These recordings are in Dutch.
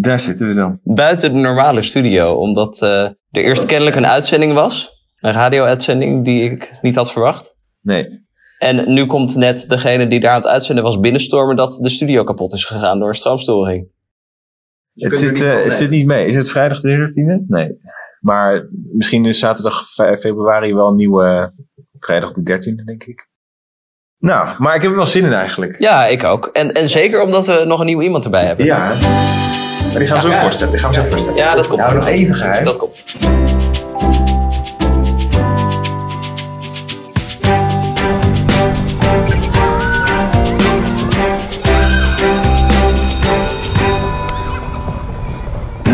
Daar zitten we dan. Buiten de normale studio, omdat uh, er eerst kennelijk een uitzending was. Een radio-uitzending die ik niet had verwacht. Nee. En nu komt net degene die daar aan het uitzenden was binnenstormen dat de studio kapot is gegaan door een stroomstoring. Het zit, uh, het zit niet mee. Is het vrijdag de 13e? Nee. Maar misschien is zaterdag februari wel een nieuwe vrijdag de 13e, denk ik. Nou, maar ik heb er wel zin in eigenlijk. Ja, ik ook. En, en zeker omdat we nog een nieuw iemand erbij hebben. Ja. Maar die gaan we zo voorstellen. Die gaan we zo voorstellen. Ja, dat komt. Ja, nog even geheim. Dat komt.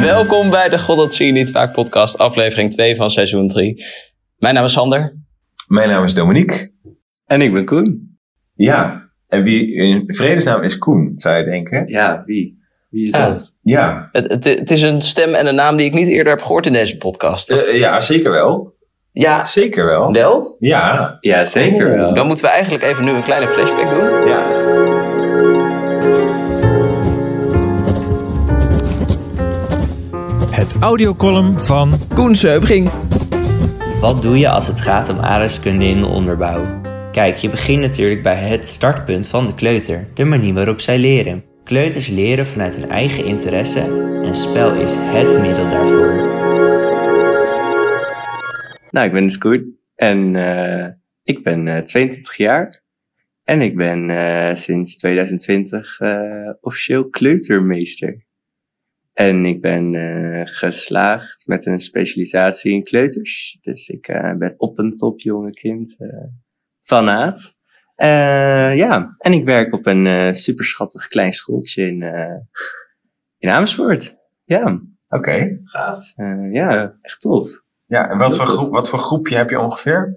Welkom bij de God dat zie je niet vaak podcast, aflevering 2 van seizoen 3. Mijn naam is Sander. Mijn naam is Dominique. En ik ben Koen. Ja, en wie in vredesnaam is Koen, zou je denken? Ja, wie? Wie is Ja. dat? Ja, Het, het, het is een stem en een naam die ik niet eerder heb gehoord in deze podcast. Eh, ja zeker wel. ja, Zeker wel. wel? Ja, Ja, zeker wel. Dan moeten we eigenlijk even nu een kleine flashback doen. ja. Het audiocolumn van Koen Seubring. Wat doe je als het gaat om aardrijkskunde in de onderbouw? Kijk, je begint natuurlijk bij het startpunt van de kleuter, de manier waarop zij leren. Kleuters leren vanuit hun eigen interesse en spel is het middel daarvoor. Nou, ik ben Koen. En eh, ik ben eh 22 jaar. En ik ben eh, sinds 2020 eh, officieel kleutermeester. En ik ben eh, geslaagd met een specialisatie in kleuters. Dus ik eh, ben op een top jonge kind eh fanaat. Eh, ja, en ik werk op een eh super schattig klein schooltje in, eh, in Amersfoort. Ja, Oké. gaaf. Eh, ja, echt tof. Ja, en wat voor, groep, wat voor groepje heb je ongeveer?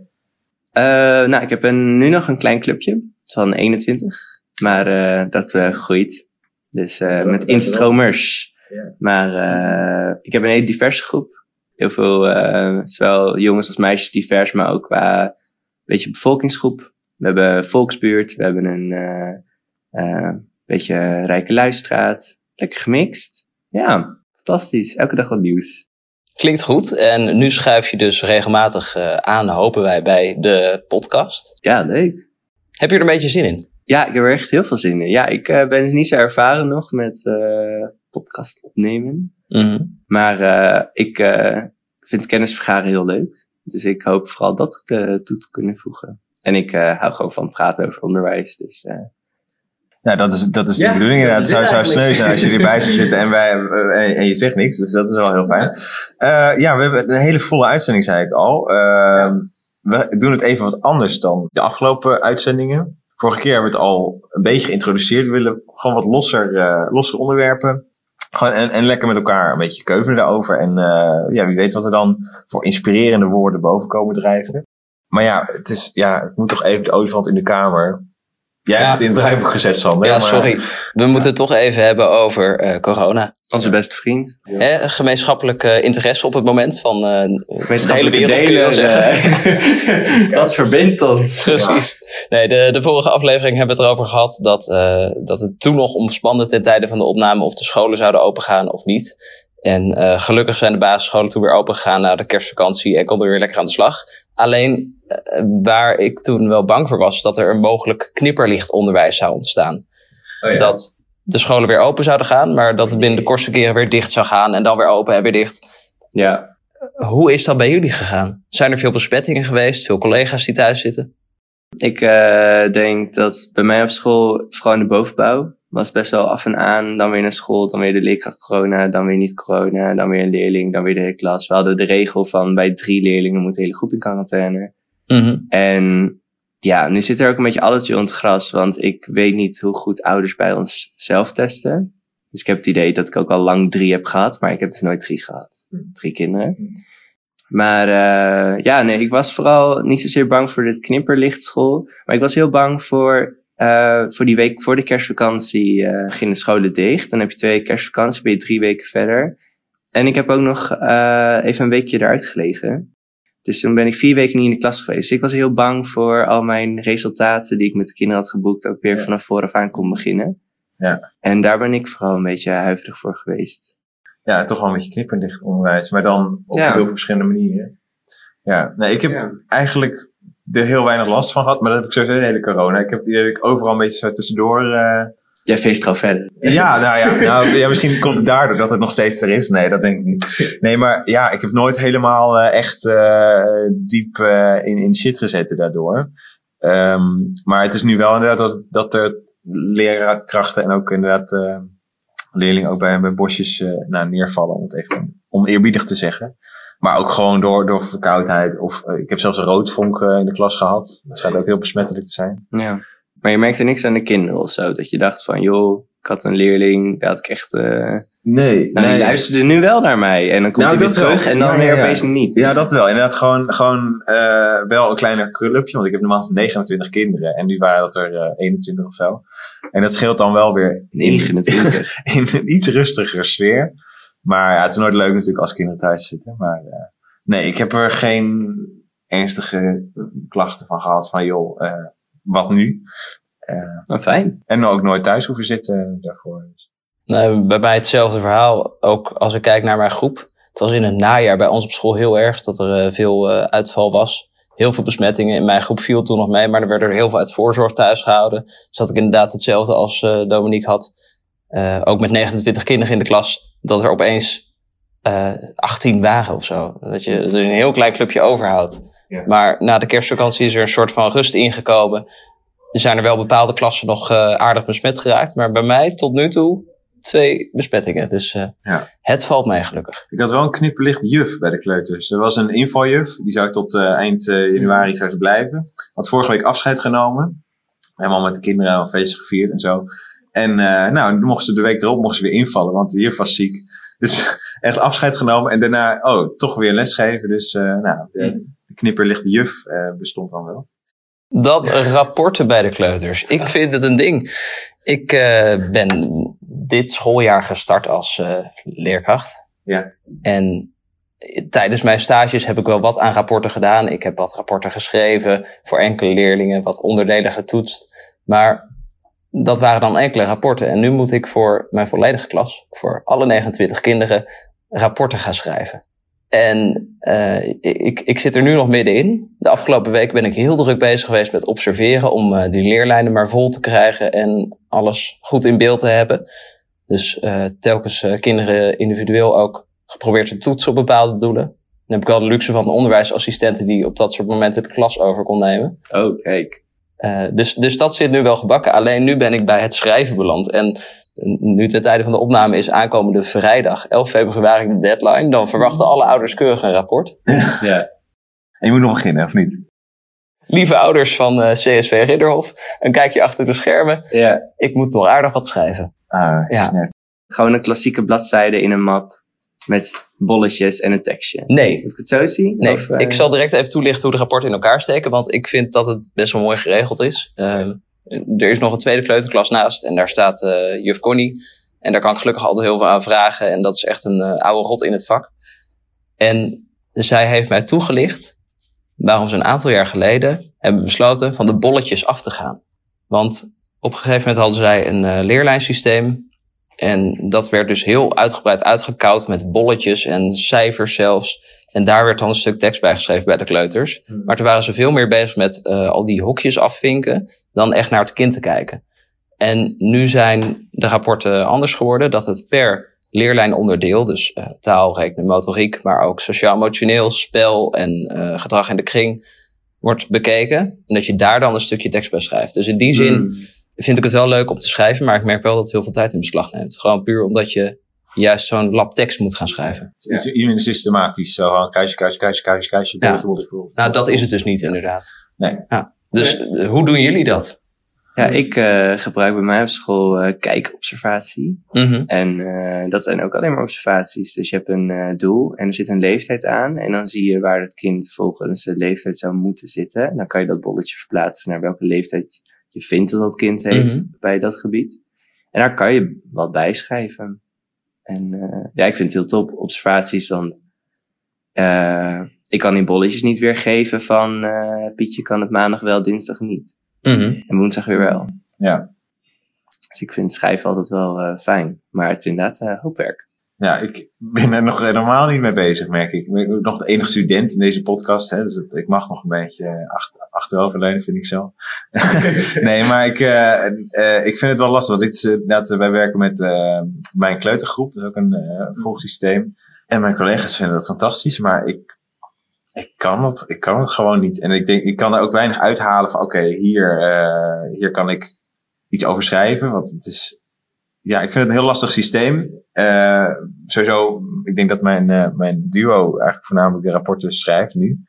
Eh, nou, ik heb een, nu nog een klein clubje van 21, maar eh, dat eh, groeit. Dus eh, met instromers. Ja. Maar eh, ik heb een hele diverse groep. Heel veel, eh, zowel jongens als meisjes divers, maar ook qua beetje bevolkingsgroep. We hebben volksbuurt, we hebben een eh, eh, beetje rijke luistraat. Lekker gemixt. Ja, fantastisch. Elke dag wat nieuws. Klinkt goed. En nu schuif je dus regelmatig eh, aan, hopen wij, bij de podcast. Ja, leuk. Heb je er een beetje zin in? Ja, ik heb er echt heel veel zin in. Ja, ik eh, ben dus niet zo ervaren nog met podcast opnemen. Mhm. Maar ik vind kennis vergaren heel leuk. Dus ik hoop vooral dat toe te kunnen voegen. En ik eh, hou gewoon van praten over onderwijs. Dus eh, Nou, dat is, dat is Ja, de bedoeling inderdaad. Het zou, zou sneu zijn als je erbij zou zitten en, wij, eh, en, en je zegt niks. Dus dat is wel heel fijn. Eh, ja, we hebben een hele volle uitzending, zei ik al. Eh, We doen het even wat anders dan de afgelopen uitzendingen. Vorige keer hebben we het al een beetje geïntroduceerd. We willen gewoon wat losser, eh losser onderwerpen. Gewoon en, en lekker met elkaar een beetje keuvelen daarover. En eh, ja, wie weet wat er dan voor inspirerende woorden boven komen drijven. Maar ja, het, is, ja, het moet toch even de olifant in de kamer. Jij Ja. hebt het in het draaiboek gezet, Sander. Ja, maar- sorry. We moeten het toch even hebben over eh, corona. onze beste vriend. Hè, gemeenschappelijk eh, interesse op het moment van eh, de hele wereld, kun je wel zeggen. zeggen. dat verbindt ons. Precies. Nee, de, de vorige aflevering hebben we het erover gehad dat, eh, dat het toen nog omspande ten tijde van de opname of de scholen zouden opengaan of niet. En eh, gelukkig zijn de basisscholen toen weer open gegaan na de kerstvakantie en konden we weer lekker aan de slag. Alleen eh, waar ik toen wel bang voor was, dat er een mogelijk knipperlichtonderwijs zou ontstaan. Oh ja. Dat de scholen weer open zouden gaan, maar dat het binnen de kortste keren weer dicht zou gaan en dan weer open en weer dicht. Ja. Hoe is dat bij jullie gegaan? Zijn er veel besmettingen geweest? Veel collega's die thuis zitten? Ik eh, denk dat bij mij op school, vooral in de bovenbouw, was best wel af en aan. Dan weer naar school, dan weer de leerkracht corona, dan weer niet corona, dan weer een leerling, dan weer de hele klas. We hadden de regel van bij drie leerlingen moet de hele groep in quarantaine. Mhm. En ja, nu zit er ook een beetje addertje onder het gras, want ik weet niet hoe goed ouders bij ons zelf testen. Dus ik heb het idee dat ik ook al lang drie heb gehad, maar ik heb dus nooit drie gehad. Drie kinderen. Maar eh, ja, nee, ik was vooral niet zozeer bang voor dit knipperlichtschool, maar ik was heel bang voor, eh, voor die week voor de kerstvakantie eh gingen de scholen dicht. Dan heb je twee weken kerstvakantie, ben je drie weken verder. En ik heb ook nog eh, even een weekje eruit gelegen. Dus toen ben ik vier weken niet in de klas geweest. Dus ik was heel bang voor al mijn resultaten die ik met de kinderen had geboekt, ook weer vanaf vooraf aan kon beginnen. Ja. En daar ben ik vooral een beetje huiverig voor geweest. Ja, toch wel een beetje knipperlicht onderwijs, maar dan op Ja. heel veel verschillende manieren. Ja, nee, ik heb Ja. eigenlijk er heel weinig last van gehad, maar dat heb ik sowieso de hele corona. Ik heb idee ik overal een beetje zo tussendoor... eh, Jij feest gewoon verder. Ja, nou ja, nou, ja, misschien komt het daardoor dat het nog steeds er is. Nee, dat denk ik niet. Nee, maar ja, ik heb nooit helemaal eh, echt eh, diep in, in shit gezeten daardoor. Ehm, maar het is nu wel inderdaad dat, dat er leerkrachten en ook inderdaad leerlingen ook bij, bij bosjes nou, neervallen, om het even oneerbiedig te zeggen. Maar ook gewoon door, door verkoudheid. Of eh, ik heb zelfs een roodvonk eh, in de klas gehad. Dat schijnt ook heel besmettelijk te zijn. Ja. Maar je merkte niks aan de kinderen of zo? Dat je dacht van, joh, ik had een leerling, daar had ik echt... eh Nee, nou, die luisterde nu wel naar mij. En dan komt Nou, hij weer wel. terug en dan Ja, weer ja. opeens niet. Ja, dat wel. Inderdaad, gewoon, gewoon eh, wel een kleiner clubje. Want ik heb normaal 29 kinderen. En nu waren dat er eh, 21 of zo. En dat scheelt dan wel weer in, 29. in een iets rustiger sfeer. Maar ja, het is nooit leuk natuurlijk als kinderen thuis zitten. Maar eh, nee, ik heb er geen ernstige klachten van gehad. Van joh, eh, wat nu? Eh, Nou, fijn. en ook nooit thuis hoeven zitten daarvoor. Dus. Nou, bij mij hetzelfde verhaal. Ook als ik kijk naar mijn groep. Het was in het najaar bij ons op school heel erg dat er veel uitval was. Heel veel besmettingen. In mijn groep viel toen nog mee, maar er werden er heel veel uit voorzorg thuis gehouden. Dus dat ik inderdaad hetzelfde als eh, Dominique had. Ook met 29 kinderen in de klas. Dat er opeens eh 18 waren of zo. Dat je er een heel klein clubje overhoudt. Ja. Maar na de kerstvakantie is er een soort van rust ingekomen. Er zijn er wel bepaalde klassen nog eh, aardig besmet geraakt. Maar bij mij tot nu toe twee besmettingen. Dus eh, Ja. het valt mij gelukkig. Ik had wel een knipperlicht juf bij de kleuters. Er was een invaljuf, die zou tot eind januari zou ze blijven. Had vorige week afscheid genomen. Helemaal met de kinderen een feestje gevierd en zo. En eh, nou, mochten ze de week erop mochten ze weer invallen, want de juf was ziek. Dus echt afscheid genomen en daarna, oh, toch weer lesgeven. Dus eh, nou, de, de knipperlichte juf eh, bestond dan wel. Dan rapporten bij de kleuters. Ik vind het een ding. Ik ben dit schooljaar gestart als leerkracht. Ja. En tijdens mijn stages heb ik wel wat aan rapporten gedaan. Ik heb wat rapporten geschreven voor enkele leerlingen, wat onderdelen getoetst. Maar dat waren dan enkele rapporten. En nu moet ik voor mijn volledige klas, voor alle 29 kinderen, rapporten gaan schrijven. En eh, ik, ik zit er nu nog middenin. De afgelopen week ben ik heel druk bezig geweest met observeren om eh, die leerlijnen maar vol te krijgen en alles goed in beeld te hebben. Dus eh, telkens kinderen individueel ook geprobeerd te toetsen op bepaalde doelen. Dan heb ik wel de luxe van onderwijsassistenten die op dat soort momenten de klas over kon nemen. Oh, kijk. Eh, dus, dus dat zit nu wel gebakken. Alleen nu ben ik bij het schrijven beland. En nu ten tijde van de opname is aankomende vrijdag, 11 februari, de deadline. Dan verwachten alle ouders keurig een rapport. Ja. En je moet nog beginnen, of niet? Lieve ouders van eh, CSV Ridderhof, een kijkje achter de schermen. ja. Ik moet nog aardig wat schrijven. Ah, Ja. snert. Gewoon een klassieke bladzijde in een map met bolletjes en een tekstje. Nee, Moet ik het zo zien? Nee, Of, eh, ik zal direct even toelichten hoe de rapporten in elkaar steken, want ik vind dat het best wel mooi geregeld is. Ehm, er is nog een tweede kleuterklas naast en daar staat eh, juf Connie. En daar kan ik gelukkig altijd heel veel aan vragen en dat is echt een eh, oude rot in het vak. En zij heeft mij toegelicht waarom ze een aantal jaar geleden hebben besloten van de bolletjes af te gaan. Want op een gegeven moment hadden zij een leerlijnsysteem en dat werd dus heel uitgebreid uitgekoud met bolletjes en cijfers zelfs. En daar werd dan een stuk tekst bij geschreven bij de kleuters. Hmm. Maar toen waren ze veel meer bezig met eh, al die hokjes afvinken dan echt naar het kind te kijken. En nu zijn de rapporten anders geworden, dat het per leerlijnonderdeel, dus eh, taal, rekenen, motoriek, maar ook sociaal-emotioneel, spel en eh, gedrag in de kring, wordt bekeken. En dat je daar dan een stukje tekst bij schrijft. Dus in die zin Hmm. Vind ik het wel leuk om te schrijven, maar ik merk wel dat het heel veel tijd in beslag neemt. Gewoon puur omdat je juist zo'n lab tekst moet gaan schrijven. Het is iets minder systematisch. Zo, gewoon kruisje, kruisje, kruisje, kruisje, kruisje. Ja. Nou, dat is het dus niet inderdaad. Nee. Ja. Dus eh, hoe doen jullie dat? Ja, ik eh, gebruik bij mij op school eh, kijkobservatie. Mhm. En eh, dat zijn ook alleen maar observaties. Dus je hebt een eh, doel en er zit een leeftijd aan. En dan zie je waar het kind volgens de leeftijd zou moeten zitten. En dan kan je dat bolletje verplaatsen naar welke leeftijd je vindt dat dat kind heeft bij dat gebied. En daar kan je wat bij schrijven. En eh, ja, ik vind het heel top, observaties, want eh, ik kan die bolletjes niet weergeven van eh, Pietje kan het maandag wel, dinsdag niet. Mhm. En woensdag weer wel. Ja. Dus ik vind schrijven altijd wel fijn. Maar het is inderdaad eh, hoop werk. Ja, ik ben er nog helemaal niet mee bezig, merk ik. Ik ben nog de enige student in deze podcast, hè, dus het- ik mag nog een beetje achter, achteroverleunen, vind ik zo. nee, maar ik, eh, eh, ik vind het wel lastig, want dit is, eh, eh, wij werken met eh, mijn kleutergroep, dat is ook een eh volgsysteem. En mijn collega's vinden dat fantastisch, maar ik, ik, kan het, ik kan het gewoon niet. En ik denk, ik kan er ook weinig uithalen van, oké, hier, eh, hier kan ik iets over schrijven, want het is, ja, ik vind het een heel lastig systeem. Eh, sowieso, ik denk dat mijn, eh, mijn duo eigenlijk voornamelijk de rapporten schrijft nu.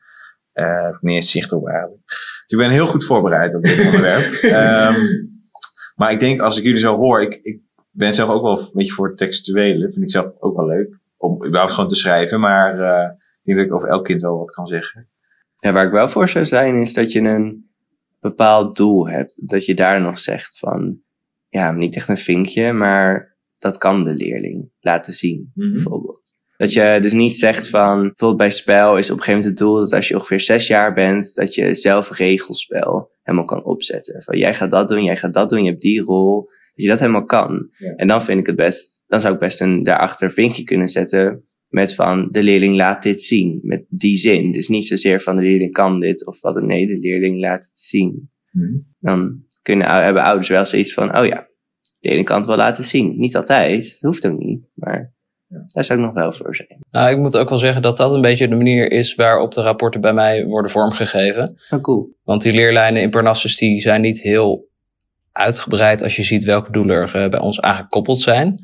Eh heb ik niet eens zicht op eigenlijk. Dus ik ben heel goed voorbereid op dit onderwerp. Ehm, maar ik denk, als ik jullie zo hoor, ik, ik ben zelf ook wel een beetje voor het textuele. Vind ik zelf ook wel leuk. Om überhaupt gewoon te schrijven. Maar ik denk dat ik over elk kind wel wat kan zeggen. Ja, waar ik wel voor zou zijn, is dat je een bepaald doel hebt. Dat je daar nog zegt van, ja, niet echt een vinkje, maar dat kan de leerling laten zien, Mhm. bijvoorbeeld. Dat je dus niet zegt van, bijvoorbeeld bij spel is op een gegeven moment het doel dat als je ongeveer zes jaar bent, dat je zelf regelspel helemaal kan opzetten. Van jij gaat dat doen, jij gaat dat doen, je hebt die rol. Dat je dat helemaal kan. Ja. En dan vind ik het best, dan zou ik best een daarachter vinkje kunnen zetten met van de leerling laat dit zien. Met die zin. Dus niet zozeer van de leerling kan dit of wat. Nee, de leerling laat het zien. Mhm. Dan kunnen, hebben ouders wel zoiets van, oh ja, de leerling kan het wel laten zien. Niet altijd, dat hoeft ook niet. Maar daar zou ik nog wel voor zijn. Nou, ik moet ook wel zeggen dat dat een beetje de manier is waarop de rapporten bij mij worden vormgegeven. Oh, cool. Want die leerlijnen in Parnassus die zijn niet heel uitgebreid als je ziet welke doelen er eh, bij ons aangekoppeld zijn.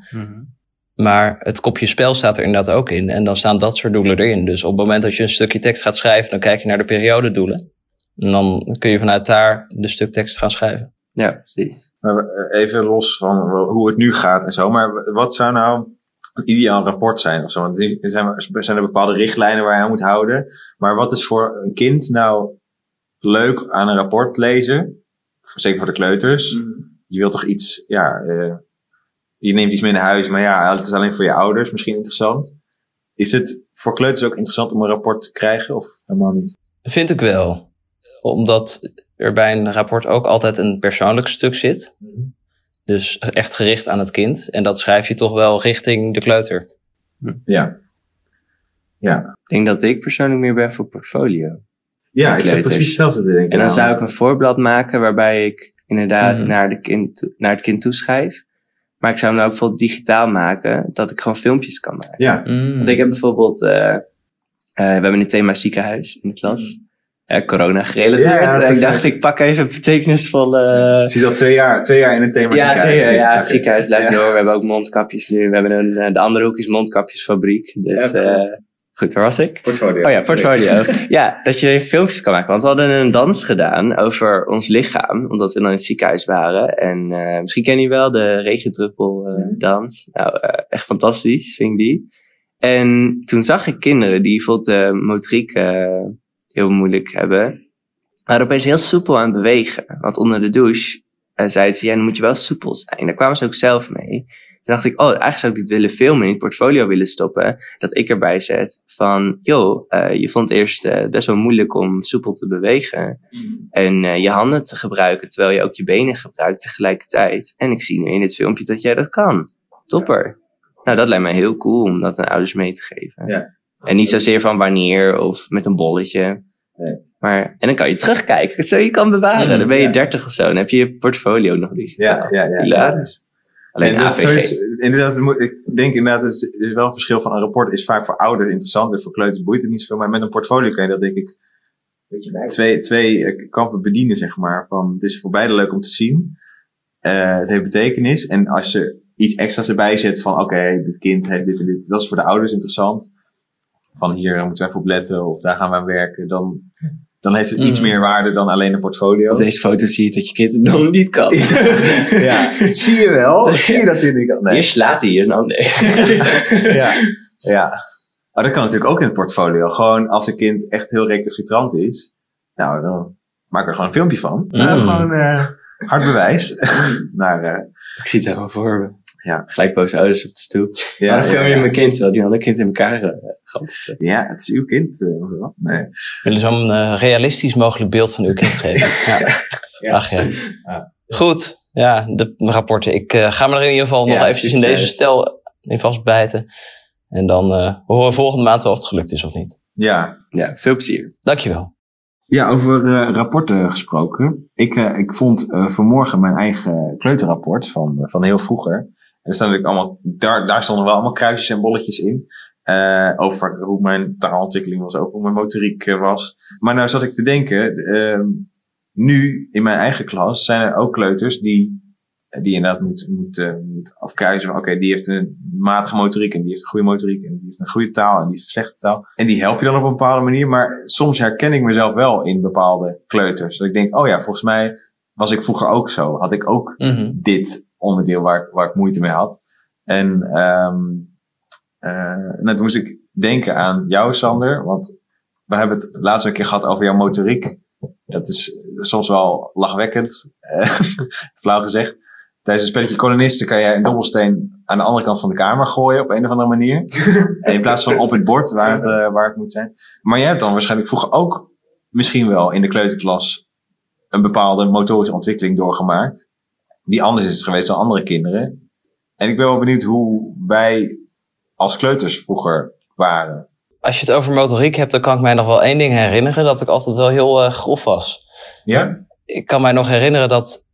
Maar het kopje spel staat er inderdaad ook in. En dan staan dat soort doelen erin. Dus op het moment dat je een stukje tekst gaat schrijven, dan kijk je naar de periodedoelen. En dan kun je vanuit daar de stuk tekst gaan schrijven. Ja, precies. Maar eh, even los van hoe het nu gaat en zo. Maar wat zou nou een ideaal rapport zijn of zo? Want er zijn, er zijn bepaalde richtlijnen waar je aan moet houden. Maar wat is voor een kind nou leuk aan een rapport lezen? Zeker voor de kleuters. Je wilt toch iets, ja, eh, je neemt iets mee naar huis, maar ja, het is alleen voor je ouders misschien interessant. Is het voor kleuters ook interessant om een rapport te krijgen of helemaal niet? Vind ik wel. Omdat er bij een rapport ook altijd een persoonlijk stuk zit. Dus echt gericht aan het kind. En dat schrijf je toch wel richting de kleuter. Ja. Ja. Ik denk dat ik persoonlijk meer ben voor portfolio. Ja, ik Kleuters. precies hetzelfde denken. En dan Nou, zou ik een voorblad maken waarbij ik inderdaad Mhm. naar, de kind, naar het kind toeschrijf. Maar ik zou hem ook bijvoorbeeld digitaal maken, dat ik gewoon filmpjes kan maken. Ja. Mm. Want ik heb bijvoorbeeld, eh, eh, we hebben een thema ziekenhuis in de klas. Eh, corona gerelateerd. Ja, En ik dacht, ik pak even betekenisvolle... Je zit al twee jaar, twee jaar in het thema ja, ziekenhuis. twee- ja, het ziekenhuis blijft door. We hebben ook mondkapjes nu. We hebben een, eh, de andere hoek is mondkapjesfabriek. Dus eh, goed, waar was ik? Portfolio. Oh ja, portfolio. ja, dat je filmpjes kan maken. Want we hadden een dans gedaan over ons lichaam. Omdat we dan in het ziekenhuis waren. En eh, misschien ken je wel de regendruppel eh, dans. Nou, eh, echt fantastisch, vind ik die. En toen zag ik kinderen die bijvoorbeeld de motoriek eh, heel moeilijk hebben. waren opeens heel soepel aan het bewegen. Want onder de douche eh, zeiden ze, ja, dan moet je wel soepel zijn. Daar kwamen ze ook zelf mee. Toen dacht ik, oh, eigenlijk zou ik dit willen filmen, in het portfolio willen stoppen. Dat ik erbij zet van, joh, eh, je vond het eerst eh, best wel moeilijk om soepel te bewegen. En eh, je handen te gebruiken, terwijl je ook je benen gebruikt tegelijkertijd. En ik zie nu in dit filmpje dat jij dat kan. Topper. Nou, dat lijkt mij heel cool om dat aan ouders mee te geven. Ja. En niet zozeer van wanneer of met een bolletje. Nee. Maar, en dan kan je terugkijken. Zo je kan bewaren. Mm, dan ben je ja. 30 of zo. Dan heb je je portfolio nog digitaal. Ja, ja, ja. Hilarisch. Alleen En dat zoiets, inderdaad, ik denk inderdaad, het is wel een verschil van een rapport is vaak voor ouders interessant en voor kleuters boeit het niet zoveel. Maar met een portfolio kan je dat denk ik twee, twee eh, kampen bedienen, zeg maar. Van, het is voor beide leuk om te zien. Eh, het heeft betekenis. En als je iets extra's erbij zet van, oké, dit kind heeft dit en dit. Dat is voor de ouders interessant. Van hier moeten we even op letten of daar gaan we aan werken. Dan, dan heeft het iets Mm. meer waarde dan alleen een portfolio. Op deze foto zie je dat je kind het nog niet kan. ja, zie je wel? Zie je dat hij het niet kan? Nee. Hier slaat hij je. Nou, nee. ja, ja. Maar dat kan natuurlijk ook in het portfolio. Gewoon als een kind echt heel recalcitrant is. Nou, dan maak er gewoon een filmpje van. Mm. gewoon eh hard bewijs. naar, eh, Ik zie het helemaal voor me. Ja. Gelijk boze ouders op de stoel. ja, maar dan film je ja, mijn kind, terwijl die andere kind in elkaar uh, gaat. ja, het is uw kind. eh, of wat? nee. We willen zo'n eh, realistisch mogelijk beeld van uw kind geven. Ja. Ja. Ach ja. Ja. Goed. ja, de rapporten. Ik eh, ga me er in ieder geval nog eventjes in deze stel in vastbijten. En dan eh, horen we volgende maand wel of het gelukt is of niet. Ja, Ja, veel plezier. Dankjewel. Ja, over eh, rapporten gesproken. Ik, eh, ik vond eh, vanmorgen mijn eigen kleuterrapport van, van heel vroeger. En er staan natuurlijk allemaal, daar, daar stonden wel allemaal kruisjes en bolletjes in. Eh, over hoe mijn taalontwikkeling was, ook hoe mijn motoriek eh, was. Maar nou zat ik te denken, ehm, nu in mijn eigen klas zijn er ook kleuters die, die inderdaad moeten moet, eh, moet afkruisen. Oké, die heeft een matige motoriek en die heeft een goede motoriek en die heeft een goede taal en die heeft een slechte taal. En die help je dan op een bepaalde manier. Maar soms herken ik mezelf wel in bepaalde kleuters. Dat ik denk, oh ja, volgens mij was ik vroeger ook zo. Had ik ook Mhm. dit onderdeel waar, ik- waar ik moeite mee had. En ehm eh, nou, toen moest ik denken aan jou, Sander. Want we hebben het laatst een keer gehad over jouw motoriek. Dat is soms wel lachwekkend, eh, flauw gezegd. Tijdens een spelletje kolonisten kan jij een dobbelsteen aan de andere kant van de kamer gooien op een of andere manier. En in plaats van op het bord waar het, eh, waar het moet zijn. Maar jij hebt dan waarschijnlijk vroeger ook misschien wel in de kleuterklas een bepaalde motorische ontwikkeling doorgemaakt. Die anders is geweest dan andere kinderen. En ik ben wel benieuwd hoe wij als kleuters vroeger waren. Als je het over motoriek hebt, dan kan ik mij nog wel één ding herinneren. Dat ik altijd wel heel eh, grof was. Ja? ik kan mij nog herinneren dat,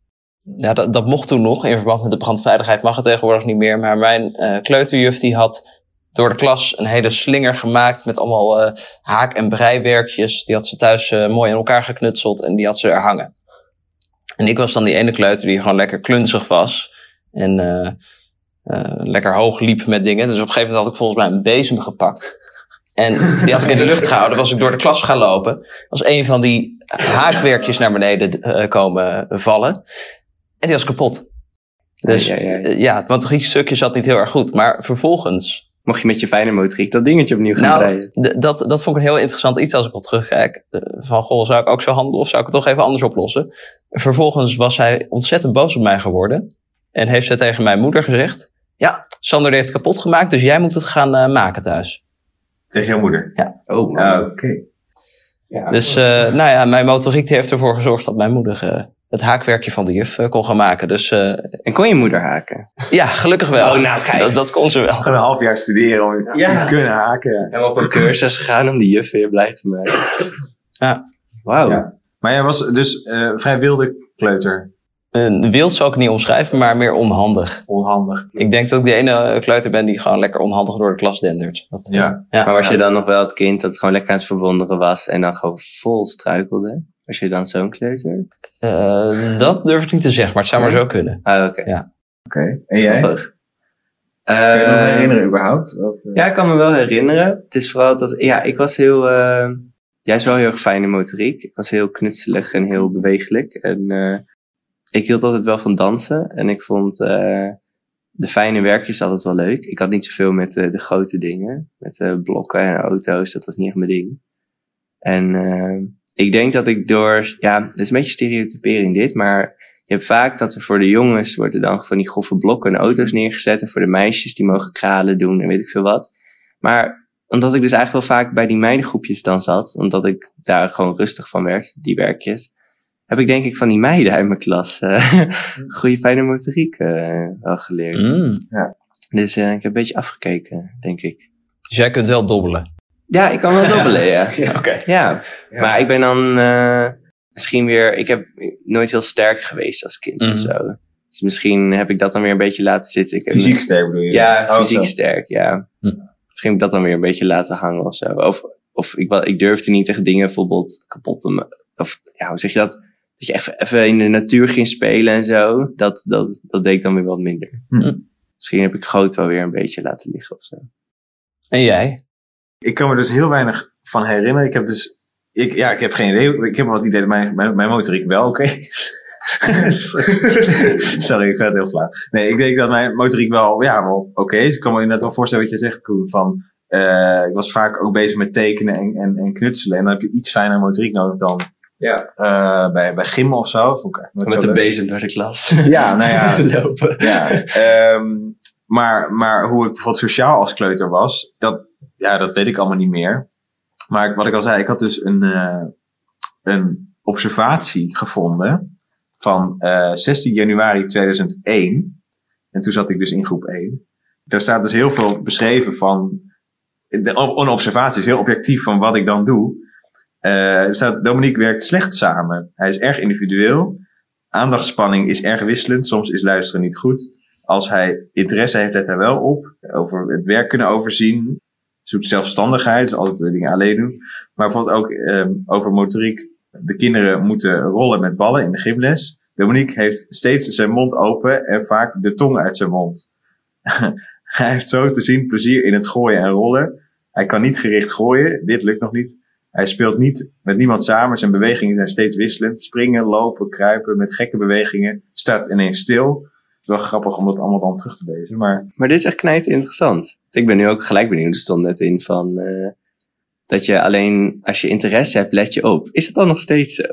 ja, dat, dat mocht toen nog, in verband met de brandveiligheid mag het tegenwoordig niet meer. Maar mijn eh, kleuterjuf die had door de klas een hele slinger gemaakt met allemaal eh, haak- en breiwerkjes. Die had ze thuis mooi in elkaar geknutseld en die had ze er hangen. En ik was dan die ene kleuter die gewoon lekker klunzig was. En eh, eh, lekker hoog liep met dingen. Dus op een gegeven moment had ik volgens mij een bezem gepakt. En die had ik in de lucht gehouden. Was ik door de klas gaan lopen. Was een van die haakwerkjes naar beneden eh, komen vallen. En die was kapot. Dus Ja, ja, ja. ja, het stukje zat niet heel erg goed. Maar vervolgens Mocht je met je fijne motoriek dat dingetje opnieuw gaan nou, breien. d- dat, dat vond ik een heel interessant iets als ik al terugkijk. Eh, Van, goh, zou ik ook zo handelen of zou ik het toch even anders oplossen? Vervolgens was hij ontzettend boos op mij geworden. En heeft ze tegen mijn moeder gezegd... Ja, Sander die heeft het kapot gemaakt, dus jij moet het gaan eh, maken thuis. Tegen jouw moeder? Oh, man. Ah, Oké. Ja. Dus eh, nou ja, mijn motoriek die heeft ervoor gezorgd dat mijn moeder eh, het haakwerkje van de juf eh, kon gaan maken. Dus eh, En kon je moeder haken? ja, gelukkig wel. Oh, nou, kijk. Dat, dat kon ze wel. Gewoon een half jaar studeren om Ja. te kunnen haken. En op een cursus gegaan om die juf weer blij te maken. Ja. Wauw. Ja. Maar jij was dus eh, vrij wilde kleuter. Uh, wild zou ik niet omschrijven, maar meer onhandig. Onhandig. Ik denk dat ik de ene kleuter ben die gewoon lekker onhandig door de klas dendert. Dat, Ja. ja. Maar was je dan nog wel het kind dat gewoon lekker aan het verwonderen was en dan gewoon vol struikelde? Was je dan zo'n kleuter? Eh, dat durf ik niet te zeggen, maar het zou maar zo kunnen. Ah, oké. Oké. En jij? Grappig. Kun je je nog Eh, herinneren überhaupt? Wat, eh, Ja, ik kan me wel herinneren. Het is vooral dat, ja, ik was heel, eh jij is wel heel erg fijne motoriek. Ik was heel knutselig en heel bewegelijk. En eh ik hield altijd wel van dansen. En ik vond eh de fijne werkjes altijd wel leuk. Ik had niet zoveel met eh, de grote dingen. Met eh, blokken en auto's. Dat was niet echt mijn ding. En ik denk dat ik door, ja, het is een beetje stereotypering dit, maar je hebt vaak dat er voor de jongens worden dan van die grove blokken en auto's neergezet. En voor de meisjes die mogen kralen doen en weet ik veel wat. Maar omdat ik dus eigenlijk wel vaak bij die meidengroepjes dan zat, omdat ik daar gewoon rustig van werd, die werkjes, heb ik denk ik van die meiden uit mijn klas eh goede fijne motoriek eh, wel geleerd. Mm. Dus eh, ik heb een beetje afgekeken, denk ik. Dus jij kunt wel dobbelen. Ja, ik kan wel dobbelen, ja. Oké. Ja, maar ik ben dan eh, misschien weer... Ik heb nooit heel sterk geweest als kind Mhm. of zo. Dus misschien heb ik dat dan weer een beetje laten zitten. Ik heb Fysiek sterk bedoel je? Ja, Oh, fysiek zo. sterk, ja. Hm. Misschien heb ik dat dan weer een beetje laten hangen of zo. Of, of ik, ik durfde niet echt dingen bijvoorbeeld kapot te maken. Of ja, hoe zeg je dat? Dat je even, even in de natuur ging spelen en zo. Dat, dat, dat deed ik dan weer wat minder. Hm. Misschien heb ik groot wel weer een beetje laten liggen of zo. En jij? Ik kan me dus heel weinig van herinneren. Ik heb dus, ik, ja, ik heb geen idee. Ik heb wel het idee dat mijn, mijn, mijn motoriek wel oké is. Sorry, ik ga het heel flauw. Nee, ik denk dat mijn motoriek wel, ja, wel oké is. Ik kan me inderdaad wel voorstellen wat je zegt, Koen. Van, eh, ik was vaak ook bezig met tekenen en, en, en knutselen. En dan heb je iets fijner motoriek nodig dan Ja. eh, bij, bij gimmen of zo. Met zo de bezem door de klas. Ja, nou ja, Lopen. ja, ehm, maar, maar hoe ik bijvoorbeeld sociaal als kleuter was, dat, ja, dat weet ik allemaal niet meer. Maar wat ik al zei, ik had dus een, eh, een observatie gevonden van eh 16 januari 2001. En toen zat ik dus in groep 1. Daar staat dus heel veel beschreven van een observatie, is heel objectief van wat ik dan doe. Eh, er staat, Dominique werkt slecht samen. Hij is erg individueel. Aandachtspanning is erg wisselend. Soms is luisteren niet goed. Als hij interesse heeft, let hij wel op. Over het werk kunnen overzien. Zoekt zelfstandigheid, altijd dingen alleen doen. Maar bijvoorbeeld ook ehm, over motoriek. De kinderen moeten rollen met ballen in de gymles. Dominique heeft steeds zijn mond open en vaak de tong uit zijn mond. hij heeft zo te zien plezier in het gooien en rollen. Hij kan niet gericht gooien, dit lukt nog niet. Hij speelt niet met niemand samen. Zijn bewegingen zijn steeds wisselend. Springen, lopen, kruipen met gekke bewegingen. Staat ineens stil. Het is wel grappig om dat allemaal dan terug te lezen. Maar Maar dit is echt knijt interessant. Ik ben nu ook gelijk benieuwd. Er stond net in van eh, dat je alleen als je interesse hebt, let je op. Is het dan nog steeds zo?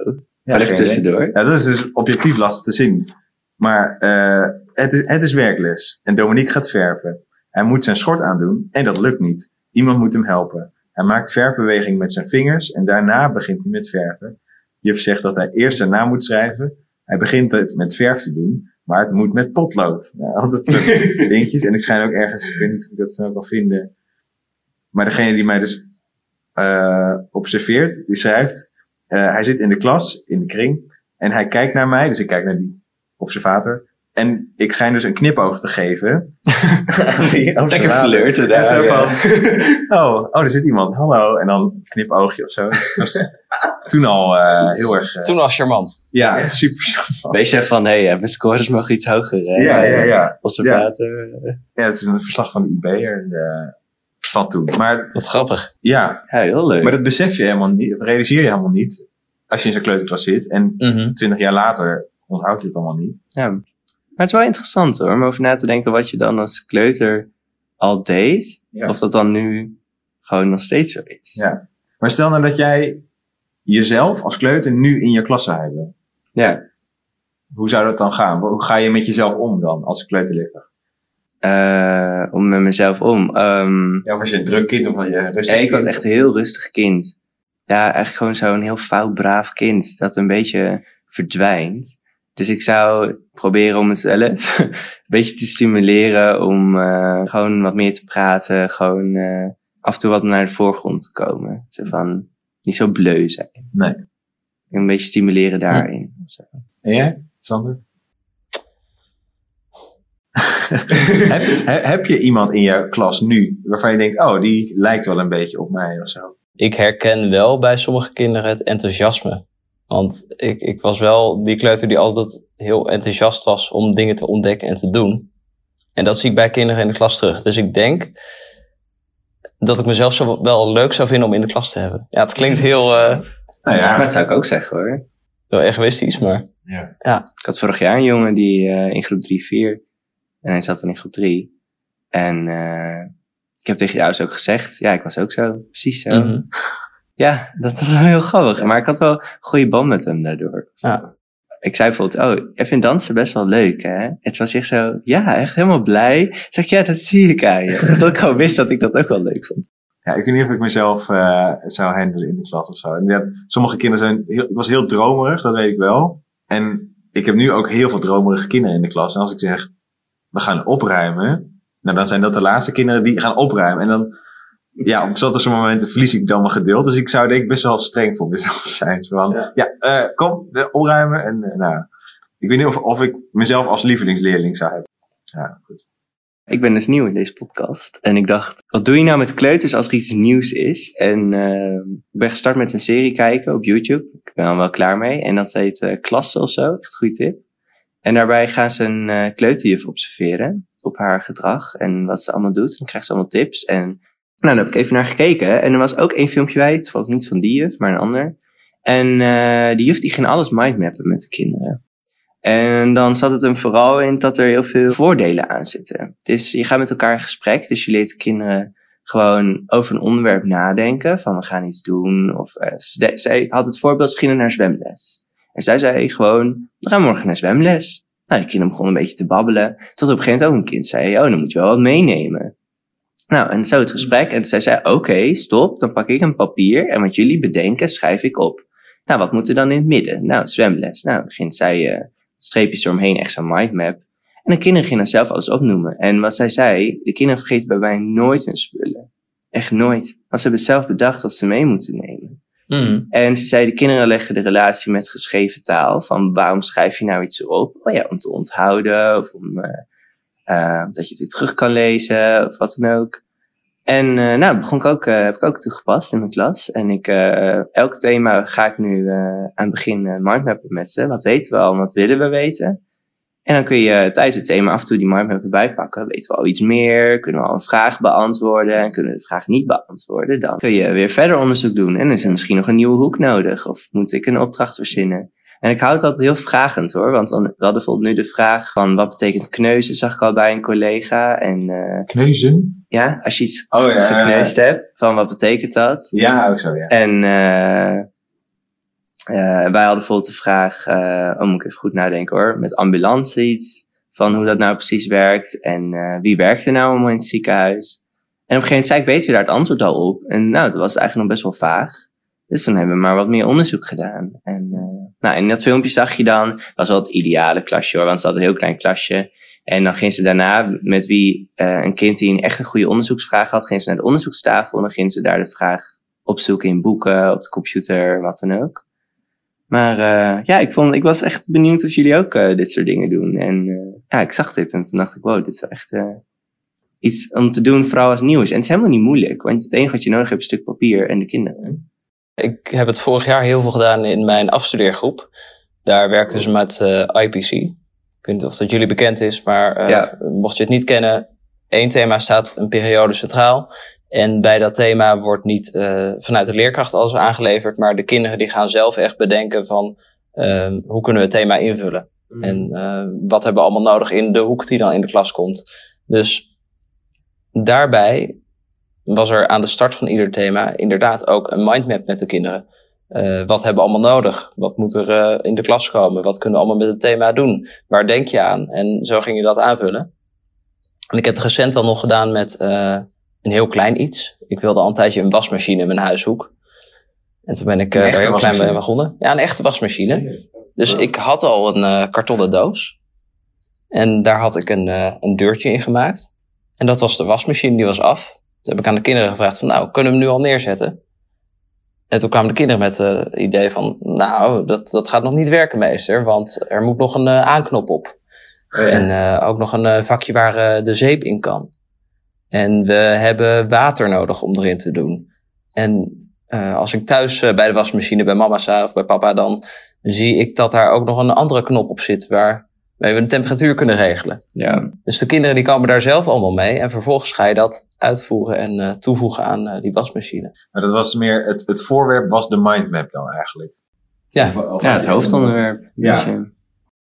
ja, tussendoor. Ja, dat is dus objectief lastig te zien. Maar eh, het, is, het is werkles. En Dominique gaat verven. Hij moet zijn schort aandoen en dat lukt niet. Iemand moet hem helpen. Hij maakt verfbeweging met zijn vingers en daarna begint hij met verven. Juf zegt dat hij eerst zijn naam moet schrijven. Hij begint het met verf te doen, maar het moet met potlood. Al dat soort dingetjes. En ik schijn ook ergens, ik weet niet of ik dat snel kan vinden. Maar degene die mij dus eh, observeert, die schrijft. eh, hij zit in de klas, in de kring. En hij kijkt naar mij, dus ik kijk naar die observator. En ik schijn dus een knipoog te geven. Lekker flirten En daar. zo ja. van, oh, oh, er zit iemand, hallo. En dan een knipoogje of zo. Dus toen al eh, heel erg... eh, Toen was charmant. ja, super charmant. Wees je van, hé, hey, mijn scores mogen iets hoger. Hè? Ja, ja, ja. Observator. Ja, het is een verslag van de IB'er eh, van toen. Maar Wat grappig. ja, Ja, heel leuk. maar dat besef je helemaal niet, realiseer je helemaal niet als je in zo'n kleuterklas zit. En Mhm. twintig jaar later onthoud je het allemaal niet. Ja. Maar het is wel interessant hoor, om over na te denken wat je dan als kleuter al deed. Ja. Of dat dan nu gewoon nog steeds zo is. Ja. Maar stel nou dat jij jezelf als kleuter nu in je klas zou hebben. Ja. Hoe zou dat dan gaan? Hoe ga je met jezelf om dan als kleuterleerkracht? Eh, om met mezelf om. Ehm, Ja, of als je een druk kind of als je rustig ja, ik was echt een heel rustig kind. Ja, eigenlijk gewoon zo'n heel fout, braaf kind. Dat een beetje verdwijnt. Dus ik zou proberen om mezelf een beetje te stimuleren om eh, gewoon wat meer te praten. Gewoon eh, af en toe wat naar de voorgrond te komen. Zo van, niet zo bleu zijn. Nee. Een beetje stimuleren daarin. Zo. En jij, Sander? heb, he- heb je iemand in je klas nu waarvan je denkt, oh, die lijkt wel een beetje op mij of zo? Ik herken wel bij sommige kinderen het enthousiasme. Want ik, ik was wel die kleuter die altijd heel enthousiast was om dingen te ontdekken en te doen. En dat zie ik bij kinderen in de klas terug. Dus ik denk dat ik mezelf zo wel leuk zou vinden om in de klas te hebben. Ja, het klinkt heel, eh, Nou ja, Maar dat zou ik ook zeggen hoor. heel egoïstisch, maar ja. Ik had vorig jaar een jongen die eh, in groep 3, 4. En hij zat dan in groep 3. En eh, ik heb tegen jou ook gezegd. Ja, ik was ook zo. Precies zo. mhm. Ja, dat was wel heel grappig. Maar ik had wel een goede band met hem daardoor. ja. Ik zei bijvoorbeeld, oh, jij vindt dansen best wel leuk, hè? Het was echt zo, ja, echt helemaal blij. Zeg ik, ja, dat zie ik aan je. Dat ik gewoon wist dat ik dat ook wel leuk vond. Ja, ik weet niet of ik mezelf eh, zou handelen in de klas of zo. Inderdaad, sommige kinderen zijn... Heel, ik was heel dromerig, dat weet ik wel. En ik heb nu ook heel veel dromerige kinderen in de klas. En als ik zeg, we gaan opruimen... Nou, dan zijn dat de laatste kinderen die gaan opruimen. En dan... Ja, op sommige momenten verlies ik dan mijn geduld. Dus ik zou denk ik best wel streng voor mezelf zijn. Zo van, Ja. ja, eh, kom, eh, opruimen. En eh, nou... Ik weet niet of, of ik mezelf als lievelingsleerling zou hebben. Ja, goed. Ik ben dus nieuw in deze podcast. En ik dacht, wat doe je nou met kleuters als er iets nieuws is? En ik ben gestart met een serie kijken op YouTube. Ik ben er wel klaar mee. En dat heet eh Klasse of zo. Echt een goede tip. En daarbij gaan ze een eh kleuterjuf observeren. Op haar gedrag en wat ze allemaal doet. En dan krijgt ze allemaal tips. En nou, daar heb ik even naar gekeken. En er was ook één filmpje bij. Het valt niet van die juf, maar een ander. En eh die juf die ging alles mindmappen met de kinderen. En dan zat het hem vooral in dat er heel veel voordelen aan zitten. Dus je gaat met elkaar in gesprek. Dus je leert de kinderen gewoon over een onderwerp nadenken. Van we gaan iets doen. Of eh, zij had het voorbeeld, ze gingen naar zwemles. En zij zei gewoon, we gaan morgen naar zwemles. Nou, de kinderen begonnen een beetje te babbelen. Tot op een gegeven moment ook een kind zei, oh, dan moet je wel wat meenemen. Nou, en zo het gesprek. En zij zei, oké, stop, dan pak ik een papier. En wat jullie bedenken, schrijf ik op. Nou, wat moet er dan in het midden? Nou, zwemles. Nou, begint zij... eh, streepjes eromheen, echt zo'n mindmap. En de kinderen gingen dan zelf alles opnoemen. En wat zij zei, de kinderen vergeten bij mij nooit hun spullen. Echt nooit. Want ze hebben zelf bedacht wat ze mee moeten nemen. Mhm. En ze zei, de kinderen leggen de relatie met geschreven taal. Van waarom schrijf je nou iets op? Oh ja, om te onthouden. Of om, uh, uh, dat je het weer terug kan lezen. Of wat dan ook. En uh, nou, begon ik ook, heb ik ook toegepast in mijn klas. En ik, elk thema ga ik nu aan het begin mindmappen met ze. Wat weten we al en wat willen we weten? En dan kun je tijdens het thema af en toe die mindmap erbij pakken. Weten we al iets meer? Kunnen we al een vraag beantwoorden? En kunnen we de vraag niet beantwoorden? Dan kun je weer verder onderzoek doen. En is er misschien nog een nieuwe hoek nodig. Of moet ik een opdracht verzinnen? En ik houd het altijd heel vragend hoor. Want dan, we hadden bijvoorbeeld nu de vraag van wat betekent kneuzen, zag ik al bij een collega. En, uh, kneuzen? Ja, als je iets oh, ja, gekneusd ja, ja. hebt, van wat betekent dat? Ja, ook zo ja. En uh, uh, wij hadden bijvoorbeeld de vraag, uh, oh moet ik even goed nadenken hoor, met ambulance iets, van hoe dat nou precies werkt en uh, wie werkt er nou allemaal in het ziekenhuis. En op een gegeven moment zei ik, weten we daar het antwoord al op? En nou, dat was eigenlijk nog best wel vaag. Dus toen hebben we maar wat meer onderzoek gedaan. En nou, in dat filmpje zag je dan, was wel het ideale klasje hoor, want ze hadden een heel klein klasje. En dan ging ze daarna, met wie een kind die een echt een goede onderzoeksvraag had, ging ze naar de onderzoekstafel en dan ging ze daar de vraag opzoeken in boeken, op de computer, wat dan ook. Maar uh, ja, ik, vond, ik was echt benieuwd of jullie ook uh, dit soort dingen doen. En uh, ja, ik zag dit en toen dacht ik, wow, dit is wel echt iets om te doen, vooral als nieuw is. En het is helemaal niet moeilijk, want het enige wat je nodig hebt is een stuk papier en de kinderen. Ik heb het vorig jaar heel veel gedaan in mijn afstudeergroep. Daar werkten ze met IPC. Ik weet niet of dat jullie bekend is, maar ja. mocht je het niet kennen, één thema staat een periode centraal. En bij dat thema wordt niet uh, vanuit de leerkracht alles aangeleverd, maar de kinderen die gaan zelf echt bedenken van uh, hoe kunnen we het thema invullen. Mm. En wat hebben we allemaal nodig in de hoek die dan in de klas komt. Dus daarbij was er aan de start van ieder thema inderdaad ook een mindmap met de kinderen. Uh, wat hebben we allemaal nodig? Wat moet er uh, in de klas komen? Wat kunnen we allemaal met het thema doen? Waar denk je aan? En zo ging je dat aanvullen. En ik heb het recent al nog gedaan met uh, een heel klein iets. Ik wilde al een tijdje een wasmachine in mijn huishoek. En toen ben ik daar heel klein bij begonnen. Ja, een echte wasmachine. Dus ik had al een kartonnen doos. En daar had ik een, een deurtje in gemaakt. En dat was de wasmachine, die was af. Toen heb ik aan de kinderen gevraagd van, nou, kunnen we hem nu al neerzetten? En toen kwamen de kinderen met het idee van, nou, dat, dat gaat nog niet werken, meester. Want er moet nog een aanknop op. Ja. En ook nog een vakje waar de zeep in kan. En we hebben water nodig om erin te doen. En uh, als ik thuis uh, bij de wasmachine bij mama sta of bij papa, dan zie ik dat daar ook nog een andere knop op zit waar we de temperatuur kunnen regelen. Ja. Dus de kinderen die komen daar zelf allemaal mee en vervolgens ga je dat uitvoeren en uh, toevoegen aan die wasmachine. Maar dat was meer, het, het voorwerp was de mindmap dan eigenlijk. Ja, of, of ja het hoofdonderwerp. Ja.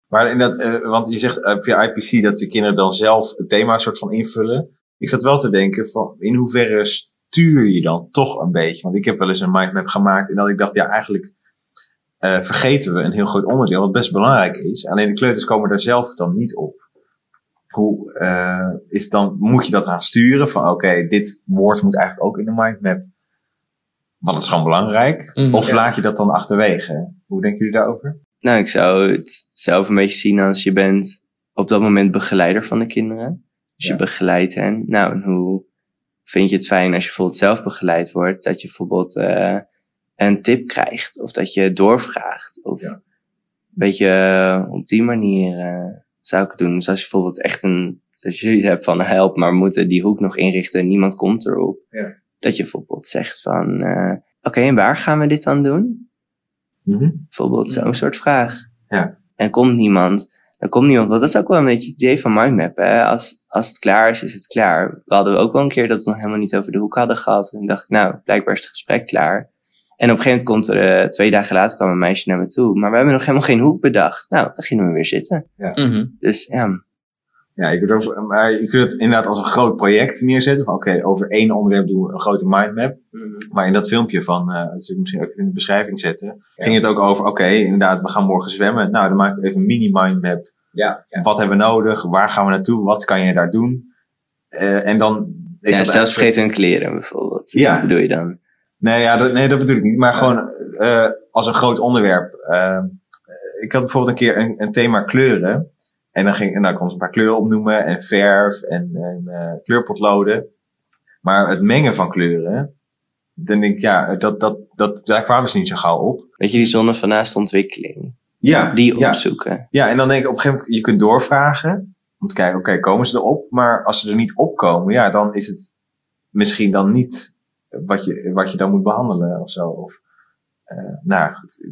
Maar in dat, want je zegt via IPC dat de kinderen dan zelf het thema soort van invullen ik zat wel te denken van in hoeverre stuur je dan toch een beetje? Want ik heb wel eens een mindmap gemaakt en dat ik dacht, ja, eigenlijk uh, vergeten we een heel groot onderdeel wat best belangrijk is. Alleen de kleuters komen daar zelf dan niet op. Hoe uh, is dan, moet je dat gaan sturen van oké, okay, dit woord moet eigenlijk ook in de mindmap. Want het is gewoon belangrijk. Mm, of ja. laat je dat dan achterwege? Hoe denken jullie daarover? Nou, ik zou het zelf een beetje zien als je bent op dat moment begeleider van de kinderen. Dus je begeleidt hen. Nou, en hoe vind je het fijn als je bijvoorbeeld zelf begeleid wordt? Dat je bijvoorbeeld uh, een tip krijgt. Of dat je doorvraagt. Of ja. een beetje uh, op die manier uh, zou ik het doen. Dus als je bijvoorbeeld echt een... Als je zoiets hebt van help, maar we moeten die hoek nog inrichten en niemand komt erop. Ja. Dat je bijvoorbeeld zegt van... Oké, okay, en waar gaan we dit dan doen? Mm -hmm. Bijvoorbeeld zo'n soort vraag. Ja. En komt niemand dan komt niemand. Want dat is ook wel een beetje het idee van mindmap. Hè? Als, als het klaar is, is het klaar. We hadden ook wel een keer dat we nog helemaal niet over de hoek hadden gehad. En dacht ik, nou, blijkbaar is het gesprek klaar. En op een gegeven moment komt er, uh, twee dagen later kwam een meisje naar me toe. Maar we hebben nog helemaal geen hoek bedacht. Nou, dan gingen we weer zitten. Ja. Mm -hmm. Dus ja. Ja, je kunt, over, maar je kunt het inderdaad als een groot project neerzetten. Van oké, okay, over één onderwerp doen we een grote mindmap. Mm -hmm. Maar in dat filmpje van, uh, dat zal ik misschien ook in de beschrijving zetten. Ja. Ging het ook over, oké, okay, inderdaad, we gaan morgen zwemmen. Nou, dan maken we even een mini mindmap. Ja, ja. Wat hebben we nodig? Waar gaan we naartoe? Wat kan je daar doen? Uh, en dan is ja, zelfs vergeten hun kleren bijvoorbeeld. Ja. Wat bedoel je dan? Nee, ja, dat, nee, dat bedoel ik niet. Maar gewoon uh, als een groot onderwerp. Uh, ik had bijvoorbeeld een keer een, een thema kleuren. En dan ging, en dan kon ze een paar kleuren opnoemen en verf en, en eh, kleurpotloden. Maar het mengen van kleuren, dan denk ik, ja, dat, dat, dat, daar kwamen ze niet zo gauw op. Weet je, die zonne van naast ontwikkeling. Ja, Die ja. opzoeken. Ja, en dan denk ik op een gegeven moment, je kunt doorvragen. Om te kijken, oké, komen ze erop? Maar als ze er niet op komen, ja, dan is het misschien dan niet wat je, wat je dan moet behandelen of zo. Of, eh nou, goed.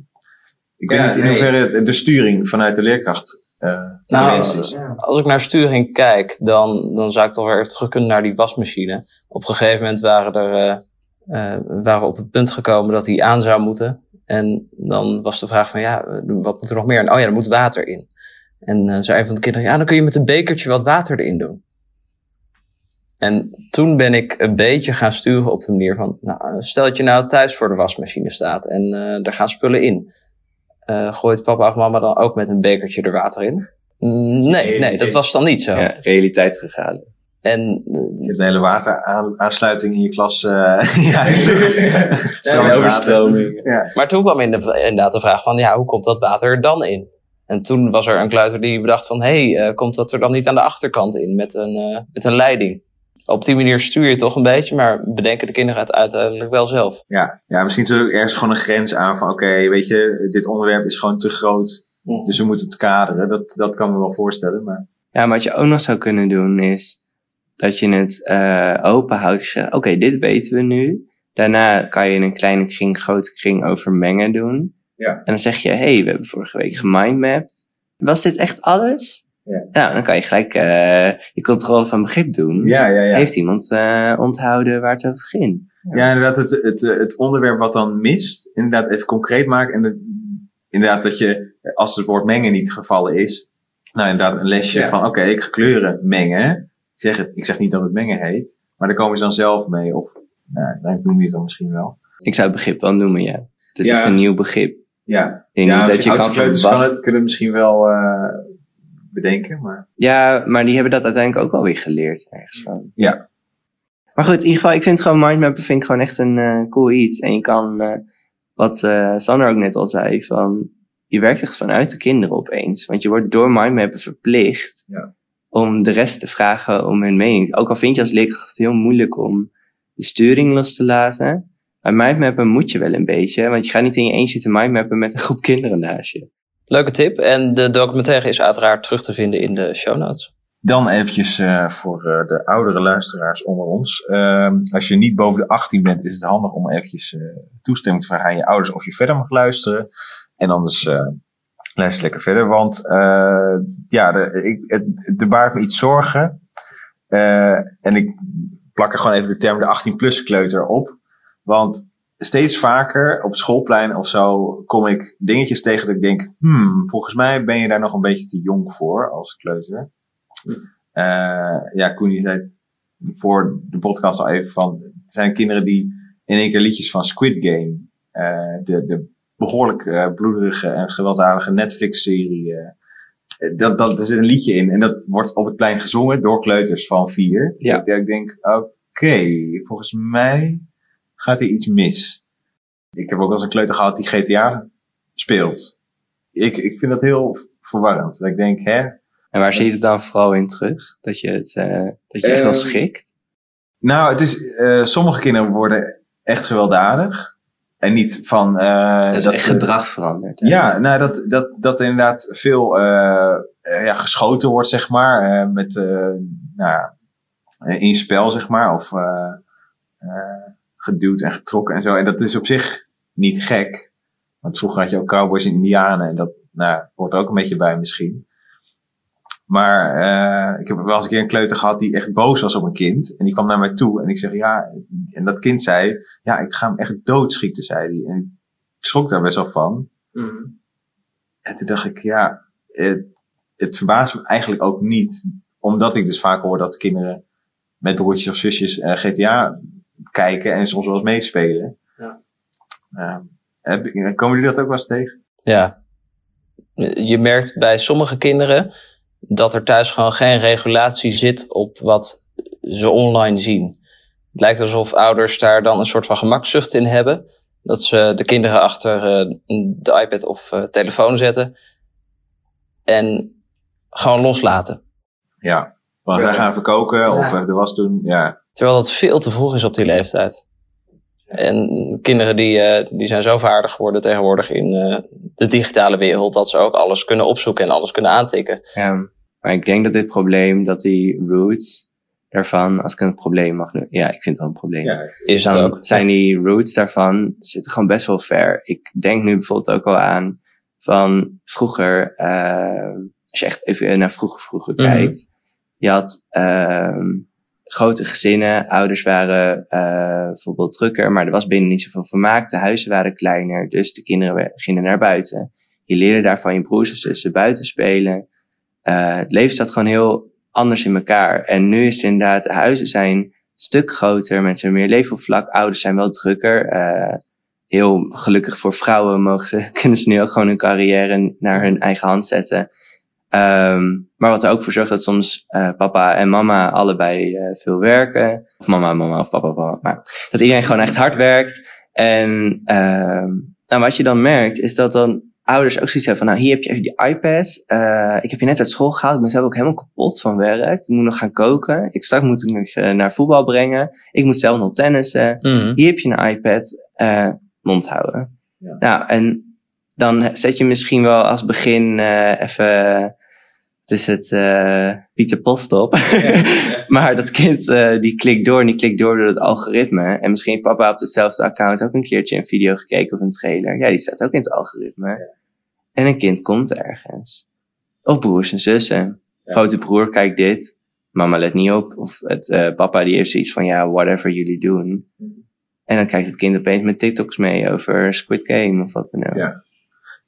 Ik weet Ja, niet in nee. hoeverre de sturing vanuit de leerkracht Nou, gewenst is. Als ik naar sturing kijk, dan, dan zou ik toch weer even terug kunnen naar die wasmachine. Op een gegeven moment waren, er, eh, eh, waren we op het punt gekomen dat die aan zou moeten. En dan was de vraag van, ja, wat moet er nog meer? En, oh ja, er moet water in. En eh zei een van de kinderen, ja, dan kun je met een bekertje wat water erin doen. En toen ben ik een beetje gaan sturen op de manier van, nou, stel dat je nou thuis voor de wasmachine staat en eh er gaan spullen in. Eh, gooit papa of mama dan ook met een bekertje er water in? Mm, Nee, nee, dat was dan niet zo. Ja, realiteit terughalen. En Je hebt een hele wateraansluiting in je klas. eh ja, Ja, overstroming. Ja. Maar toen kwam in de, inderdaad de vraag van, ja, hoe komt dat water er dan in? En toen was er een kleuter die bedacht van, hé, hey, eh, komt dat er dan niet aan de achterkant in met een, eh, met een leiding? Op die manier stuur je toch een beetje, maar bedenken de kinderen het uiteindelijk wel zelf. Ja, ja, misschien is er ook ergens gewoon een grens aan van, oké, weet je, dit onderwerp is gewoon te groot. Dus we moeten het kaderen. Dat, dat kan me wel voorstellen. Maar Ja, maar wat je ook nog zou kunnen doen is dat je het eh, open houdt. Oké, dit weten we nu. Daarna kan je in een kleine kring, grote kring over mengen doen. Ja. En dan zeg je, hey, we hebben vorige week gemindmapped. Was dit echt alles? Ja. Nou, dan kan je gelijk eh, je controle van begrip doen. ja, ja, ja. Heeft iemand eh, onthouden waar het over ging? Ja, inderdaad, het, het, het onderwerp wat dan mist, inderdaad even concreet maken. En de- inderdaad dat je, als het woord mengen niet gevallen is, nou inderdaad een lesje Ja. van, oké, ik ga kleuren mengen. Ik zeg, het, ik zeg niet dat het mengen heet, maar daar komen ze dan zelf mee. Of, nou, dan noem je het dan misschien wel. Ik zou het begrip wel noemen, ja. Het is Ja. echt een nieuw begrip. Ja, ja dat je kan verwachten. het, kunnen misschien wel eh, bedenken, maar Ja, maar die hebben dat uiteindelijk ook wel weer geleerd ergens van. Ja. Maar goed, in ieder geval, ik vind gewoon mindmappen vind ik gewoon echt een eh, cool iets. En je kan, eh, wat eh Sander ook net al zei, van je werkt echt vanuit de kinderen opeens. Want je wordt door mindmappen verplicht Ja. om de rest te vragen om hun mening. Ook al vind je als leerkracht het heel moeilijk om de sturing los te laten. Maar mindmappen moet je wel een beetje, want je gaat niet in je eentje te mindmappen met een groep kinderen naast je. Leuke tip. En de documentaire is uiteraard terug te vinden in de show notes. Dan eventjes eh, voor eh, de oudere luisteraars onder ons. Ehm, als je niet boven de 18 bent, is het handig om eventjes eh, toestemming te vragen aan je ouders of je verder mag luisteren. En anders luister lekker verder. Want ja, de, ik, het, er baart me iets zorgen. En ik plak er gewoon even de term de 18-plus kleuter op. Want steeds vaker op het schoolplein of zo kom ik dingetjes tegen dat ik denk, hmm, volgens mij ben je daar nog een beetje te jong voor als kleuter. Eh, ja, Koen, je zei voor de podcast al even van, het zijn kinderen die in één keer liedjes van Squid Game, eh, de, de behoorlijk eh, bloederige en gewelddadige Netflix-serie, eh, dat, dat, er zit een liedje in en dat wordt op het plein gezongen door kleuters van vier. Ja. Ik denk, oké, volgens mij gaat er iets mis. Ik heb ook wel eens een kleuter gehad die GTA speelt. Ik, ik vind dat heel verwarrend. Dat ik denk, hè, En waar je het dan vooral in terug? Dat je het, eh, dat je echt wel Ehm, schikt? Nou, het is, eh, sommige kinderen worden echt gewelddadig. En niet van... eh dat is echt ze- gedrag verandert. hè? Ja, nou, dat, dat, dat er inderdaad veel eh, eh, ja, geschoten wordt, zeg maar. eh, met, eh nou, eh, in spel, zeg maar. Of eh, eh, geduwd en getrokken en zo. En dat is op zich niet gek. Want vroeger had je ook cowboys en indianen. En dat nou, hoort er ook een beetje bij misschien. Maar eh, ik heb wel eens een keer een kleuter gehad die echt boos was op een kind. En die kwam naar mij toe en ik zeg ja. En dat kind zei, ja, ik ga hem echt doodschieten, zei hij. En ik schrok daar best wel van. En toen dacht ik, ja, het, het verbaast me eigenlijk ook niet. Omdat ik dus vaak hoor dat kinderen met broertjes of zusjes eh, GTA kijken en soms wel eens meespelen. Ja. Eh, heb- komen jullie dat ook wel eens tegen? Ja. Je merkt bij sommige kinderen dat er thuis gewoon geen regulatie zit op wat ze online zien. Het lijkt alsof ouders daar dan een soort van gemakzucht in hebben. Dat ze de kinderen achter eh, de iPad of eh, telefoon zetten. En gewoon loslaten. Ja. Wij gaan even koken of even de was doen. Ja. Terwijl dat veel te vroeg is op die leeftijd. En kinderen die, eh, die zijn zo vaardig geworden tegenwoordig in eh, de digitale wereld dat ze ook alles kunnen opzoeken en alles kunnen aantikken. Ja, maar ik denk dat dit probleem, dat die roots daarvan, als ik een probleem mag noemen, ja, ik vind het wel een probleem. ja. Is het ook. zijn die roots daarvan zitten gewoon best wel ver. Ik denk nu bijvoorbeeld ook al aan van vroeger, eh, als je echt even naar vroeger vroeger Mhm. kijkt, je had ehm, grote gezinnen, ouders waren eh, bijvoorbeeld drukker, maar er was binnen niet zoveel vermaak, de huizen waren kleiner, dus de kinderen gingen naar buiten. Je leerde daarvan je broers en zussen buiten spelen. Eh, het leven zat gewoon heel anders in elkaar. En nu is het inderdaad, de huizen zijn een stuk groter, mensen hebben meer leefoppervlak, ouders zijn wel drukker. eh, heel gelukkig voor vrouwen mogen ze, kunnen ze nu ook gewoon hun carrière naar hun eigen hand zetten. Ehm, maar wat er ook voor zorgt dat soms eh, papa en mama allebei eh, veel werken. Of mama, mama of papa, papa. Maar dat iedereen gewoon echt hard werkt. En ehm, nou, wat je dan merkt, is dat dan ouders ook zoiets hebben van, nou, hier heb je even die iPad. Eh, ik heb je net uit school gehaald. Ik ben zelf ook helemaal kapot van werk. Ik moet nog gaan koken. Ik straks moet ik nog naar voetbal brengen. Ik moet zelf nog tennissen. Mhm. Hier heb je een iPad. mond houden. Ja. Nou, en dan zet je misschien wel als begin eh, even... Het is het eh, Pieter Post op. maar dat kind eh, die klikt door en die klikt door door het algoritme. En misschien heeft papa op hetzelfde account ook een keertje een video gekeken of een trailer. Ja, die staat ook in het algoritme. En een kind komt ergens. Of broers en zussen. Grote broer, kijk dit. Mama let niet op. Of het, eh, papa die heeft zoiets van, ja, whatever jullie doen. En dan kijkt het kind opeens met TikToks mee over Squid Game of wat dan ook. Ja.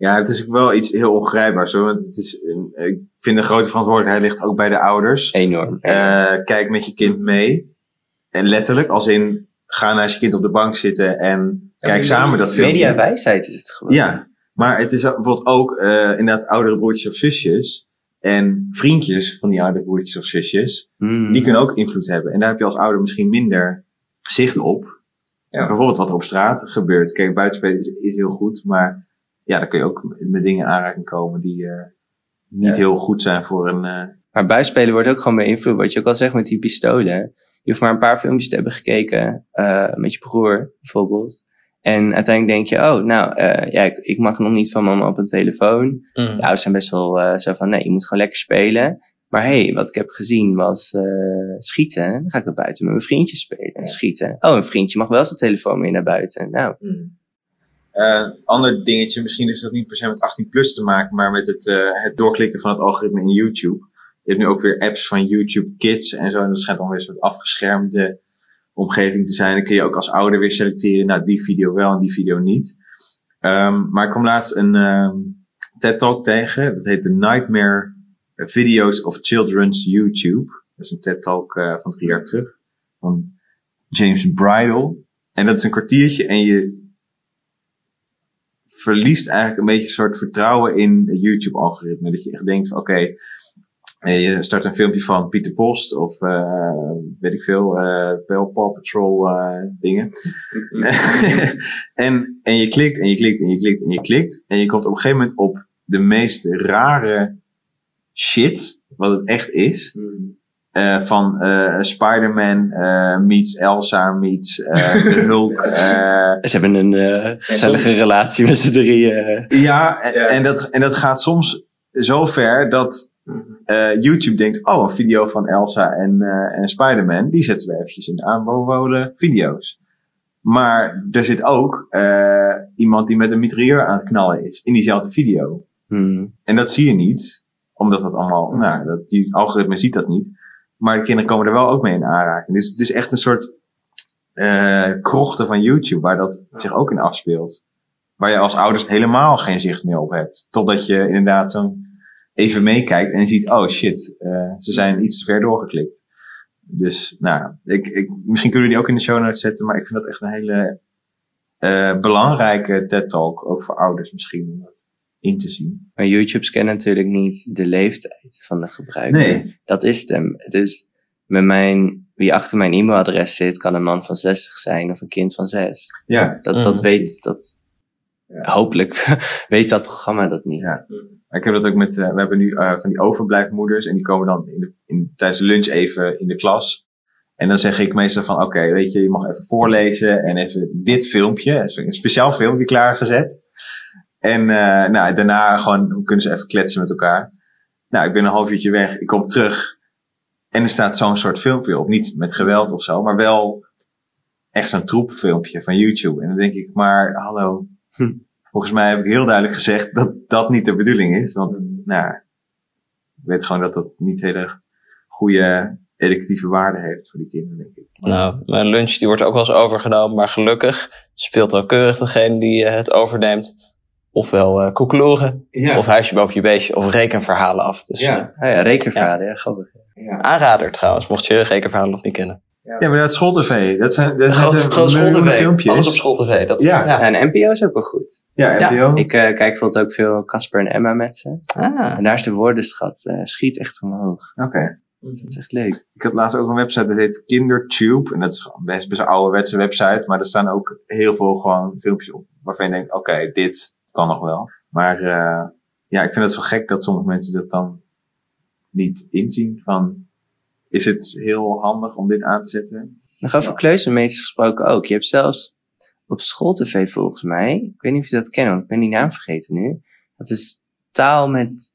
Ja, het is ook wel iets heel ongrijpbaars hoor. Want het is, een- ik vind de grote verantwoordelijkheid ligt ook bij de ouders. Enorm. Eh, kijk met je kind mee. En letterlijk, als in, ga naast je kind op de bank zitten en kijk samen dat filmpje. Mediawijsheid is het gewoon. Ja, maar het is bijvoorbeeld ook eh, inderdaad oudere broertjes of zusjes. En vriendjes van die oudere broertjes of zusjes. Hmm. Die kunnen ook invloed hebben. En daar heb je als ouder misschien minder zicht op. Ja. Bijvoorbeeld wat er op straat gebeurt. Kijk, buitenspelen is, is heel goed. Maar ja, dan kun je ook met dingen in aanraking komen die eh, niet Ja. heel goed zijn voor een... eh, Maar buitenspelen wordt ook gewoon beïnvloed. Wat je ook al zegt met die pistolen. Je hoeft maar een paar filmpjes te hebben gekeken. eh, met je broer bijvoorbeeld. En uiteindelijk denk je, oh, nou, eh, ja, ik, ik mag nog niet van mama op een telefoon. Mhm. De ouders zijn best wel eh, zo van, nee, je moet gewoon lekker spelen. Maar hey, wat ik heb gezien was eh, schieten. Dan ga ik dat buiten met mijn vriendjes spelen. Schieten. Oh, een vriendje mag wel zijn telefoon mee naar buiten. Nou, Eh, ander dingetje, misschien is dat niet per se met 18 plus te maken, maar met het, eh, het doorklikken van het algoritme in YouTube. Je hebt nu ook weer apps van YouTube Kids en zo. En dat schijnt dan weer een soort afgeschermde omgeving te zijn. Dan kun je ook als ouder weer selecteren, nou die video wel en die video niet. Ehm, maar ik kwam laatst een ehm, TED Talk tegen. Dat heet The Nightmare Videos of Children's YouTube. Dat is een TED Talk eh, van drie jaar terug. Van James Bridle. En dat is een kwartiertje en je verliest eigenlijk een beetje een soort vertrouwen in het YouTube-algoritme. Dat je echt denkt van oké, eh, je start een filmpje van Pieter Post of eh, weet ik veel, eh Paw Patrol eh, dingen. en, en je klikt en je klikt en je klikt en je klikt. En je komt op een gegeven moment op de meest rare shit, wat het echt is. Eh, van eh, Spider-Man eh, meets Elsa meets eh, de Hulk. eh, ze hebben een eh, gezellige relatie met z'n drieën. ja, en, en dat, en dat gaat soms zo ver dat eh, YouTube denkt, oh, een video van Elsa en, eh, en Spider-Man, die zetten we eventjes in de aanbevolen video's. Maar er zit ook eh, iemand die met een mitrailleur aan het knallen is in diezelfde video. Hmm. En dat zie je niet, omdat dat allemaal, nou, dat, die algoritme ziet dat niet. Maar de kinderen komen er wel ook mee in aanraking. Dus het is echt een soort eh krochten van YouTube waar dat zich ook in afspeelt. Waar je als ouders helemaal geen zicht meer op hebt. Totdat je inderdaad zo'n even meekijkt en ziet, oh shit, eh, ze zijn iets te ver doorgeklikt. Dus, nou, ik, ik, misschien kunnen we die ook in de show notes zetten, maar ik vind dat echt een hele eh belangrijke TED-talk, ook voor ouders misschien, in te zien. Maar YouTube scant natuurlijk niet de leeftijd van de gebruiker. Nee. Dat is het hem. Het is met mijn, wie achter mijn e-mailadres zit, kan een man van 60 zijn of een kind van 6. Ja. Dat, Mhm. dat weet, dat, Hopelijk weet dat programma dat niet. Ja. Ik heb dat ook met, eh, we hebben nu eh, van die overblijfmoeders en die komen dan in de, in, tijdens de lunch even in de klas. En dan zeg ik meestal van, oké, weet je, je mag even voorlezen en even dit filmpje, een speciaal filmpje klaargezet. En eh, nou, daarna gewoon kunnen ze even kletsen met elkaar. Nou, ik ben een half uurtje weg, ik kom terug en er staat zo'n soort filmpje op. Niet met geweld of zo, maar wel echt zo'n troepfilmpje van YouTube. En dan denk ik, maar hallo, Hm. volgens mij heb ik heel duidelijk gezegd dat dat niet de bedoeling is. Want nou, ik weet gewoon dat dat niet hele goede educatieve waarde heeft voor die kinderen, denk ik. Nou, mijn lunch die wordt ook wel eens overgenomen, maar gelukkig speelt wel keurig degene die eh, het overneemt. Ofwel eh koekeloeren, Ja. of huisje boven je beestje, of rekenverhalen af. Dus Ja. eh, Ah ja, rekenverhalen, ja, grappig. ja. aanrader trouwens, mocht je rekenverhalen nog niet kennen. Ja, maar dat schooltv, dat zijn, dat Gewoon, zijn gewoon schooltv, filmpjes. alles op schooltv. Dat, Ja. Ja, en NPO is ook wel goed. Ja, Ja. NPO. Ik eh, kijk bijvoorbeeld ook veel Casper en Emma met ze. Ah, En daar is de woordenschat, schiet echt omhoog. Oké. Dat is echt leuk. Ik had laatst ook een website dat heet Kindertube. En dat is gewoon best, best een ouderwetse website. Maar er staan ook heel veel gewoon filmpjes op. Waarvan je denkt, oké, dit kan nog wel. Maar eh, ja, ik vind het zo gek dat sommige mensen dat dan niet inzien. Van, is het heel handig om dit aan te zetten? Nog over kleutermeesters gesproken ook. Je hebt zelfs op schooltv volgens mij, ik weet niet of je dat kent, want ik ben die naam vergeten nu. Dat is taal met,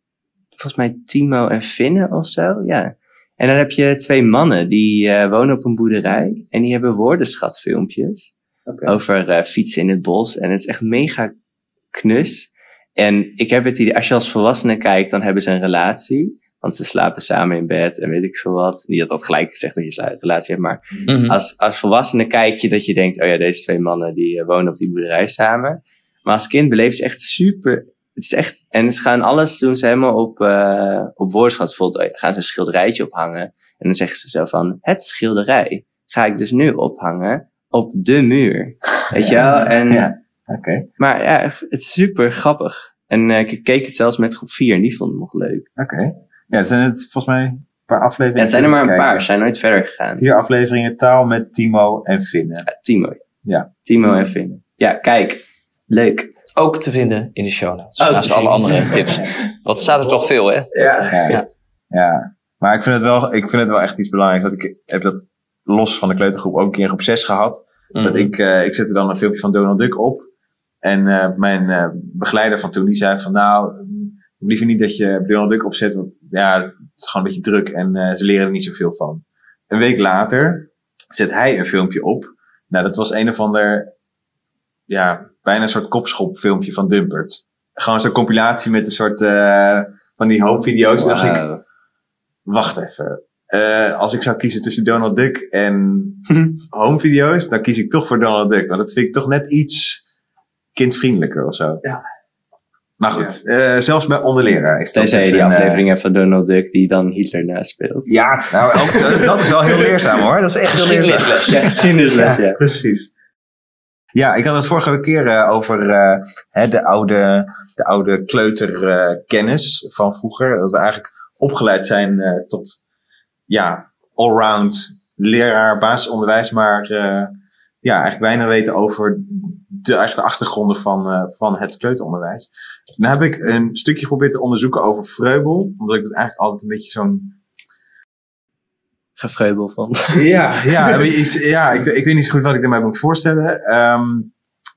volgens mij Timo en Finne of zo, ja. En dan heb je twee mannen die eh, wonen op een boerderij en die hebben woordenschatfilmpjes over eh, fietsen in het bos. En het is echt mega knus. En ik heb het idee, als je als volwassene kijkt, dan hebben ze een relatie. Want ze slapen samen in bed en weet ik veel wat. Niet dat dat gelijk zegt dat je een relatie hebt, maar mhm. als, als volwassene kijk je dat je denkt, oh ja, deze twee mannen die eh, wonen op die boerderij samen. Maar als kind beleef ze echt super. Het is echt, en ze gaan alles doen ze helemaal op, eh op woordenschat. Bijvoorbeeld eh, gaan ze een schilderijtje ophangen. En dan zeggen ze zo van, het schilderij ga ik dus nu ophangen op de muur. Weet je wel? En, Ja. Oké, Maar ja, het is super grappig. En eh, ik keek het zelfs met groep 4 en die vond het nog leuk. oké. Ja, het zijn het volgens mij een paar afleveringen. Ja, het zijn er maar een paar, zijn nooit verder gegaan. Vier afleveringen taal met Timo en Finne. Ja, Timo. Ja. Timo en Finn. Ja, kijk. Leuk. Ook te vinden in de show notes. Ook naast alle andere tips. Want er staat er toch veel, hè? Ja. Dat, eh, Ja. ja. Ja, maar ik vind het wel, ik vind het wel echt iets belangrijks. Dat ik heb dat los van de kleutergroep ook een keer in groep 6 gehad. Dat Mhm. ik, eh, ik zette dan een filmpje van Donald Duck op. En eh, mijn eh, begeleider van toen, die zei van nou, mm, liever niet dat je Donald Duck opzet. Want ja, het is gewoon een beetje druk en eh, ze leren er niet zoveel van. Een week later zet hij een filmpje op. Nou, dat was een of ander, ja, bijna een soort kopschop filmpje van Dumpert. Gewoon zo'n compilatie met een soort van die hoopvideo's. En dacht ik, wacht even. Als ik zou kiezen tussen Donald Duck en home video's, dan kies ik toch voor Donald Duck. Want dat vind ik toch net iets kindvriendelijker of zo. Ja. Maar goed, eh, zelfs bij onderleraar is dat Tenzij je dus die een, eh, aflevering hebt van Donald Duck die dan Hitler naspeelt. ja, nou, ook, dat- dat is wel heel leerzaam hoor. Dat is echt heel leerzaam. Geschiedenisles. Ja, geschiedenisles, ja. precies. Ja, ik had het vorige keer eh, over eh, hè, de oude, de oude kleuterkennis van vroeger. Dat we eigenlijk opgeleid zijn eh, tot ja, allround leraar, basisonderwijs, maar eh, ja, eigenlijk weinig weten over de echte achtergronden van, eh, van het kleuteronderwijs. Dan heb ik een stukje geprobeerd te onderzoeken over Vreubel, omdat ik het eigenlijk altijd een beetje zo'n Gevreubel van. ja, ja, iets, ja ik, ik weet niet zo goed wat ik ermee moet voorstellen. Ehm,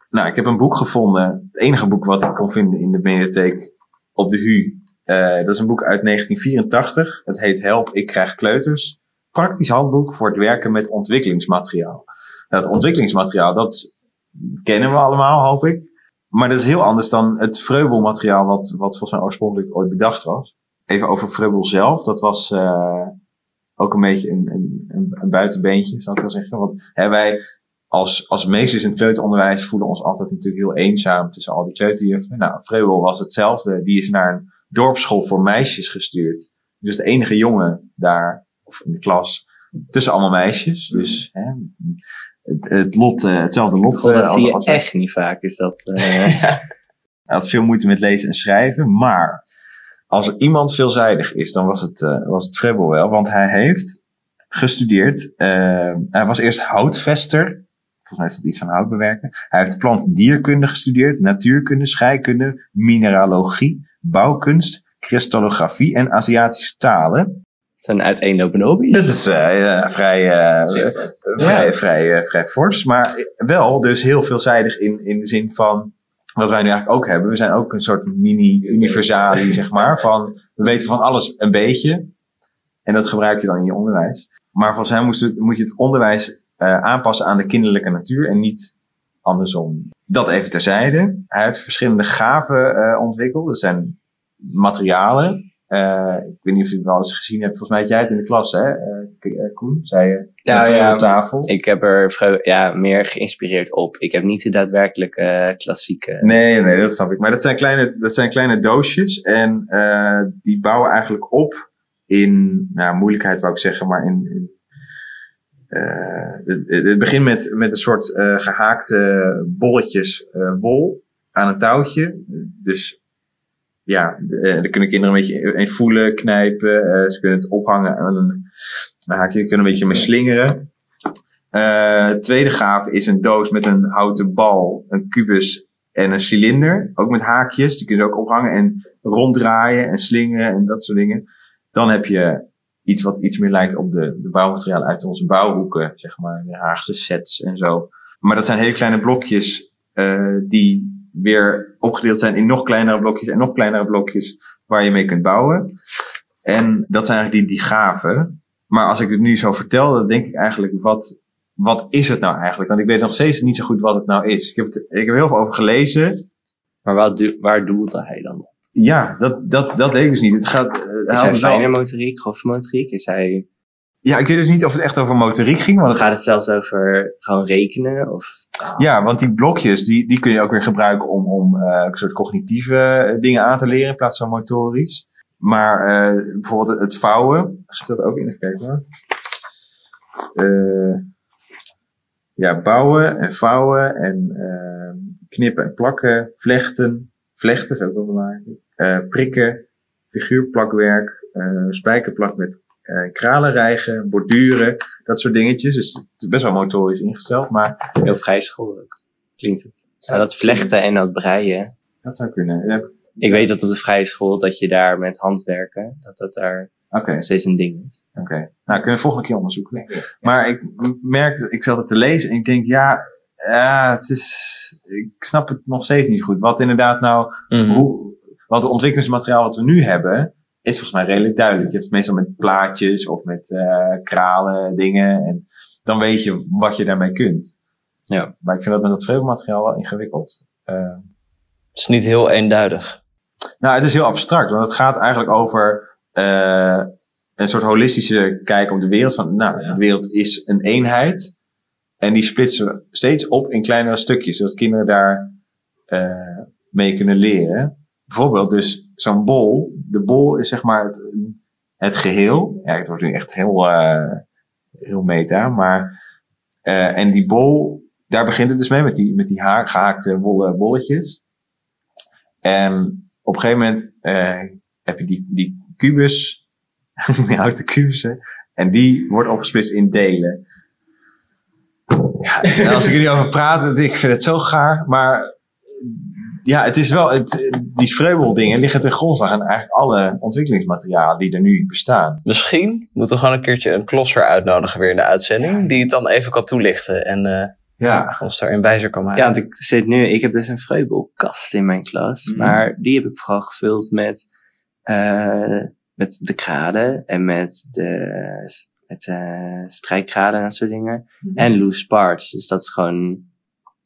nou, ik heb een boek gevonden. Het enige boek wat ik kon vinden in de mediatheek op de HU. Eh, dat is een boek uit 1984. Het heet Help, ik krijg kleuters. Praktisch handboek voor het werken met ontwikkelingsmateriaal. Het ontwikkelingsmateriaal, dat kennen we allemaal, hoop ik. Maar dat is heel anders dan het Vreubelmateriaal wat, wat volgens mij oorspronkelijk ooit bedacht was. Even over Vreubel zelf. Dat was... eh, ook een beetje een, een, een, een buitenbeentje, zou ik wel zeggen. Want hè, wij als, als meesters in het kleuteronderwijs voelen ons altijd natuurlijk heel eenzaam tussen al die kleuterjuffen. Nou, Vreubel was hetzelfde. Die is naar een dorpsschool voor meisjes gestuurd. Dus de enige jongen daar, of in de klas, tussen allemaal meisjes. Dus hè, het, het lot, eh, hetzelfde lot. Dat eh, zie je als- echt niet vaak. Is dat, eh, hij had veel moeite met lezen en schrijven, maar als er iemand veelzijdig is, dan was het, eh was het Frebbel wel. Want hij heeft gestudeerd. hij was eerst houtvester Volgens mij is dat iets van hout bewerken. Hij heeft plant-dierkunde gestudeerd, natuurkunde, scheikunde, mineralogie, bouwkunst, kristallografie en Aziatische talen. Het zijn uiteenlopende hobby's. Dat is eh, eh, vrij, eh, vrij, vrij, eh, vrij fors, maar wel dus heel veelzijdig in, in de zin van wat wij nu eigenlijk ook hebben. We zijn ook een soort mini-universali, zeg maar. Van, we weten van alles een beetje. En dat gebruik je dan in je onderwijs. Maar volgens hem moest het, moet je het onderwijs eh, aanpassen aan de kinderlijke natuur en niet andersom. Dat even terzijde. Hij heeft verschillende gaven eh, ontwikkeld. Dat zijn materialen. Eh, ik weet niet of je het wel eens gezien hebt. Volgens mij had jij het in de klas, hè? eh, Koen, zei je. Ja, ja. op tafel. Ik heb er vrij- ja, meer geïnspireerd op. Ik heb niet de daadwerkelijke eh, klassieke. Nee, nee, dat snap ik. Maar dat zijn kleine, dat zijn kleine doosjes. En die bouwen eigenlijk op in, nou, moeilijkheid wou ik zeggen, maar in. in het, het begint met, met een soort eh, gehaakte bolletjes wol aan een touwtje. Dus ja, eh, daar kunnen kinderen een beetje in voelen, knijpen. eh, ze kunnen het ophangen aan een, haakje. Ze kunnen een beetje mee slingeren. Eh, tweede gave is een doos met een houten bal, een kubus en een cilinder. Ook met haakjes. Die kun je ook ophangen en ronddraaien en slingeren en dat soort dingen. Dan heb je iets wat iets meer lijkt op de, de bouwmaterialen uit onze bouwhoeken, zeg maar. De Haagse sets en zo. Maar dat zijn hele kleine blokjes die weer opgedeeld zijn in nog kleinere blokjes en nog kleinere blokjes waar je mee kunt bouwen. En dat zijn eigenlijk die, die gaven. Maar als ik het nu zo vertel, dan denk ik eigenlijk, wat, wat is het nou eigenlijk? Want ik weet nog steeds niet zo goed wat het nou is. Ik heb, het, ik heb heel veel over gelezen. Maar wat do- waar doelde hij dan op? Ja, dat, dat, dat weet ik dus niet. Het gaat, eh, hij Is hij fijne motoriek, grove motoriek? Is hij, ja, ik weet dus niet of het echt over motoriek ging. Want of gaat het zelfs over gewoon rekenen? Of, Ja, want die blokjes, die, die kun je ook weer gebruiken om, om eh, een soort cognitieve eh, dingen aan te leren in plaats van motorisch. Maar eh, bijvoorbeeld het vouwen, geef dat ook in, even kijken hoor. Eh, ja, bouwen en vouwen en eh, knippen en plakken, vlechten. Vlechten is ook wel belangrijk. Prikken, figuurplakwerk, spijkerplak met eh kralenrijgen, borduren, dat soort dingetjes. Dus het is best wel motorisch ingesteld, maar heel vrij school ook. Klinkt het. Ja, dat vlechten en dat breien. dat zou kunnen. Ja, Ik weet dat op de vrije school dat je daar met handwerken, dat dat daar steeds een ding is. oké. Nou, kunnen we volgende keer onderzoeken. Maar ik merk, ik zat het te lezen en ik denk, ja, ja, het is, ik snap het nog steeds niet goed. Wat inderdaad nou, Mhm. hoe, wat het ontwikkelingsmateriaal wat we nu hebben, is volgens mij redelijk duidelijk. Je hebt het meestal met plaatjes of met eh, kralen dingen en dan weet je wat je daarmee kunt. Ja. Maar ik vind dat met dat vreugdemateriaal wel ingewikkeld. Eh, Het is niet heel eenduidig. Nou, het is heel abstract, want het gaat eigenlijk over eh, een soort holistische kijk op de wereld. Van, nou, de wereld is een eenheid. En die splitsen we steeds op in kleinere stukjes, zodat kinderen daar mee kunnen leren. Bijvoorbeeld dus zo'n bol. De bol is zeg maar het, het geheel. Ja, het wordt nu echt heel, eh, heel meta, maar... eh, en die bol, daar begint het dus mee, met die, met die gehaakte wollen bolletjes. En op een gegeven moment eh, heb je die, die kubus, die houten kubussen, en die wordt opgesplitst in delen. Ja, als ik niet over praat, ik vind het zo gaar, maar ja, het is wel, het, die vreubeldingen liggen ten grondslag aan eigenlijk alle ontwikkelingsmaterialen die er nu bestaan. Misschien moeten we gewoon een keertje een klosser uitnodigen weer in de uitzending. Die het dan even kan toelichten en eh, Ja, ons daarin wijzer kan maken. Ja, want ik zit nu, ik heb dus een vreubelkast in mijn klas, Mhm. maar die heb ik vooral gevuld met, eh, met de kraden en met de met, eh strijkkraden en dat soort dingen. En loose parts. Dus dat is gewoon,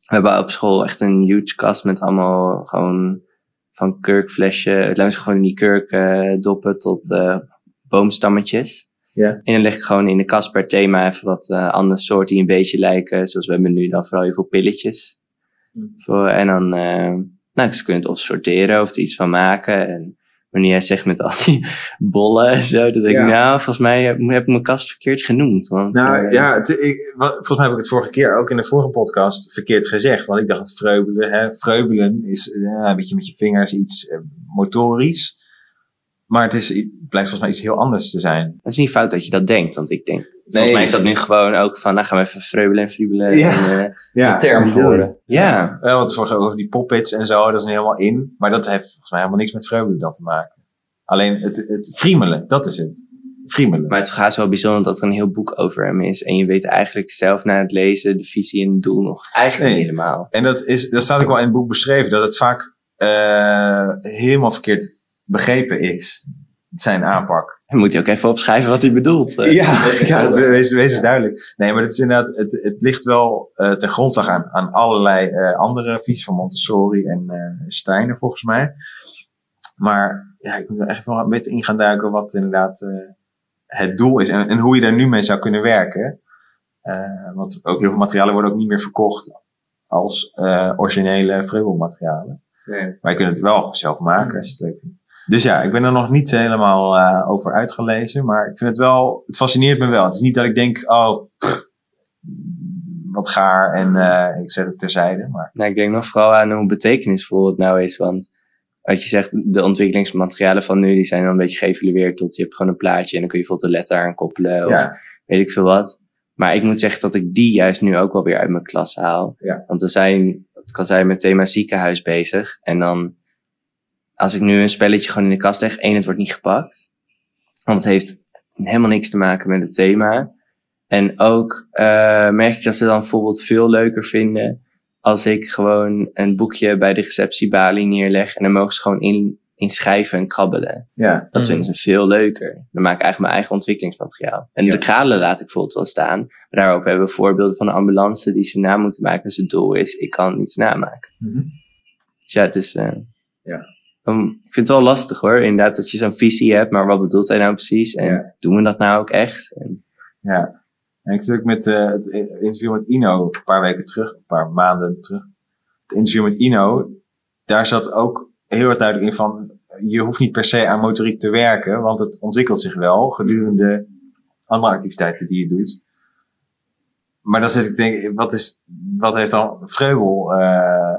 we hebben op school echt een huge kast met allemaal gewoon van kurkflesje, zeggen gewoon die kurkdoppen tot eh, boomstammetjes. Ja. En dan leg ik gewoon in de kast per thema even wat eh, andere soorten die een beetje lijken. Zoals we hebben nu dan vooral heel veel pilletjes. Mm. Voor, en dan, eh nou, ze kunnen het of sorteren of er iets van maken. En wanneer jij zegt met al die bollen en zo, Ja. ik, nou, volgens mij heb, heb ik mijn kast verkeerd genoemd. Want, Nou eh, ja, het, ik, wat- volgens mij heb ik het vorige keer ook in de vorige podcast verkeerd gezegd. Want ik dacht het vreubelen, hè, vreubelen is eh, een beetje met je vingers iets eh, motorisch. Maar het, is, blijkt volgens mij iets heel anders te zijn. Het is niet fout dat je dat denkt, want ik denk... Nee. Volgens mij is dat nu gewoon ook van, nou gaan we even vreubelen en friebelen. Ja. En, eh, Ja, Een term geworden. ja. Ja, want vorige over die poppets en zo, dat is nu helemaal in. Maar dat heeft volgens mij helemaal niks met vreugde dan te maken. Alleen het, het friemelen, dat is het. Friemelen. Maar het is gaas wel bijzonder dat er een heel boek over hem is. En je weet eigenlijk zelf na het lezen de visie en het doel nog eigenlijk Nee. niet helemaal. En dat, is, dat staat ook wel in het boek beschreven, dat het vaak eh, helemaal verkeerd begrepen is. Zijn aanpak. Dan moet je ook even opschrijven wat hij bedoelt. eh. Ja, ja het- wees, wees eens duidelijk. Nee, maar het is inderdaad, het, het ligt wel eh, ten grondslag aan, aan allerlei eh, andere visies van Montessori en eh Steiner volgens mij. Maar ja, ik moet er echt wel een beetje in gaan duiken wat inderdaad eh, het doel is en, en hoe je daar nu mee zou kunnen werken. Eh, want ook heel veel materialen worden ook niet meer verkocht als eh, originele vreubelmaterialen. Nee. Maar je kunt het wel zelf maken als je het leuk vindt. Dus ja, ik ben er nog niet helemaal eh, over uitgelezen. Maar ik vind het wel, het fascineert me wel. Het is niet dat ik denk, oh, pff, wat gaar en eh, ik zet het terzijde. Maar Nou, ik denk nog vooral aan hoe betekenisvol het nou is. Want wat je zegt, de ontwikkelingsmaterialen van nu, die zijn dan een beetje geëvalueerd tot je hebt gewoon een plaatje en dan kun je bijvoorbeeld een letter aan koppelen of ja, weet ik veel wat. Maar ik moet zeggen dat ik die juist nu ook wel weer uit mijn klas haal. Ja. Want we zijn, het kan zijn met thema ziekenhuis bezig. En dan, als ik nu een spelletje gewoon in de kast leg, één, het wordt niet gepakt. Want het heeft helemaal niks te maken met het thema. En ook eh, merk ik dat ze dan bijvoorbeeld veel leuker vinden als ik gewoon een boekje bij de receptiebalie neerleg en dan mogen ze gewoon in, in schrijven en krabbelen. ja, Dat Mhm. vinden ze veel leuker. Dan maak ik eigenlijk mijn eigen ontwikkelingsmateriaal. En Ja. de kralen laat ik bijvoorbeeld wel staan. Maar daarop hebben we voorbeelden van een ambulance die ze na moeten maken. Dus het doel is, ik kan niets namaken. Mhm. Dus ja, het is... eh, Ja. Um, ik vind het wel lastig hoor. Inderdaad dat je zo'n visie hebt. Maar wat bedoelt hij nou precies? En Ja. doen we dat nou ook echt? En, ja. En ik zit ook met eh, het interview met Ino een paar weken terug, een paar maanden terug. Het interview met Ino, daar zat ook heel erg duidelijk in van, je hoeft niet per se aan motoriek te werken, want het ontwikkelt zich wel gedurende andere activiteiten die je doet. Maar dan zit ik te denken, wat, is, wat heeft dan Vreubel eh,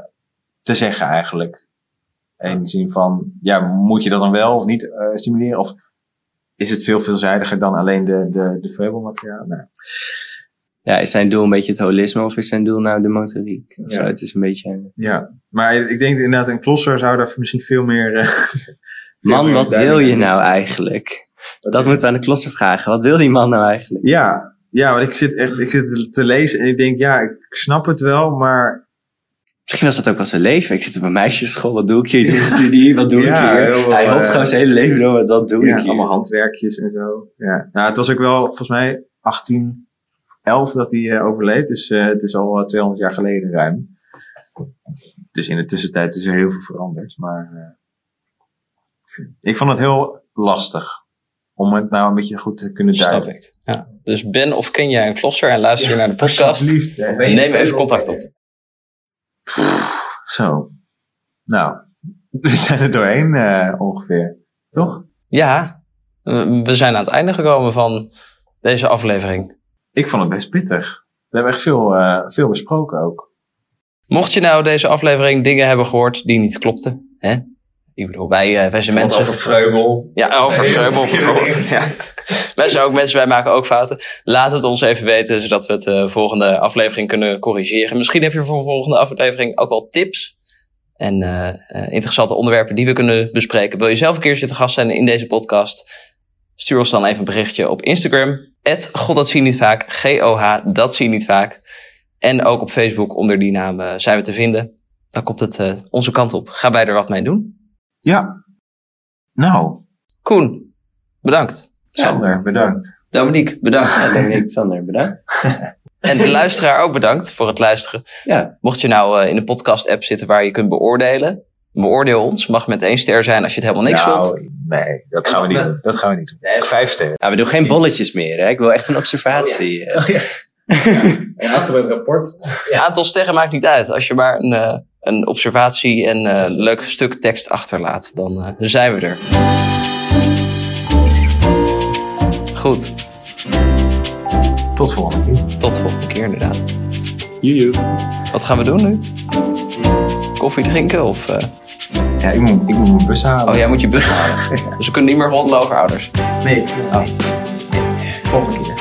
te zeggen eigenlijk? In de zin van, ja, moet je dat dan wel of niet eh, stimuleren? Of is het veel veelzijdiger dan alleen de, de, de? Nou, ja, is zijn doel een beetje het holisme of is zijn doel nou de motoriek? Ja. Zo, het is een beetje... ja, maar ik denk inderdaad, een klosser zou daar misschien veel meer... veel Man, meer wat wil je nou eigenlijk? Dat moeten we aan de klosser vragen. Wat wil die man nou eigenlijk? Ja, ja, want ik zit echt ik zit te lezen en ik denk, ja, ik snap het wel, maar... Misschien was dat ook wel zijn leven. Ik zit op een meisjesschool. Wat doe ik hier? Ik doe een studie. Wat doe Ja, ik hier? Hij hoopt eh, gewoon zijn hele leven door. Dat doe ja, ik hier. allemaal handwerkjes en zo. Ja. Nou, het was ook wel volgens mij 1811 dat hij eh, overleed. Dus eh, het is al eh, 200 jaar geleden ruim. Dus in de tussentijd is er heel veel veranderd. Maar eh, ik vond het heel lastig om het nou een beetje goed te kunnen Snap duiden. ik. Ja. Dus ben of ken jij een klosser en luister je naar de podcast? Alsjeblieft. Neem even contact op. Zo. Nou, we zijn er doorheen eh, ongeveer. Toch? Ja, we we zijn aan het einde gekomen van deze aflevering. Ik vond het best pittig. We hebben echt veel, eh, veel besproken ook. Mocht je nou deze aflevering dingen hebben gehoord die niet klopten, hè? Ik bedoel, wij, eh, wij zijn mensen. Vreubel. Ja, over Vreubel heel bijvoorbeeld. Ja. Wij zijn ook mensen, wij maken ook fouten. Laat het ons even weten, zodat we het de volgende aflevering kunnen corrigeren. Misschien heb je voor de volgende aflevering ook wel tips en eh, eh, interessante onderwerpen die we kunnen bespreken. Wil je zelf een keer zitten gast zijn in deze podcast? Stuur ons dan even een berichtje op Instagram. God, dat zie je niet vaak. G-O-H, dat zie je niet vaak. En ook op Facebook onder die naam zijn we te vinden. Dan komt het onze kant op. Ga bij er wat mee doen. Ja. Nou, Koen, bedankt. Sander, bedankt. Dominique, bedankt. Ja, Dominique, Sander, bedankt. En de luisteraar ook bedankt voor het luisteren. Ja, Mocht je nou eh, in een podcast-app zitten waar je kunt beoordelen, beoordeel ons. Mag met één ster zijn als je het helemaal niks vond. nou, nee, dat gaan we niet doen. Dat gaan we niet doen. Vijf sterren. nou, we doen geen bolletjes meer. Hè? Ik wil echt een observatie. eh. een rapport. Aantal sterren maakt niet uit. Als je maar een, eh, een observatie en eh, een leuk stuk tekst achterlaat, dan eh, zijn we er. Goed, Tot volgende keer. tot de volgende keer inderdaad. Joejoe. Wat gaan we doen nu? Koffie drinken of... eh, Ja, ik moet, ik moet mijn bus halen. Oh, jij moet je bus halen. Dus we kunnen niet meer roddelen over ouders. Nee. Oh. Volgende keer.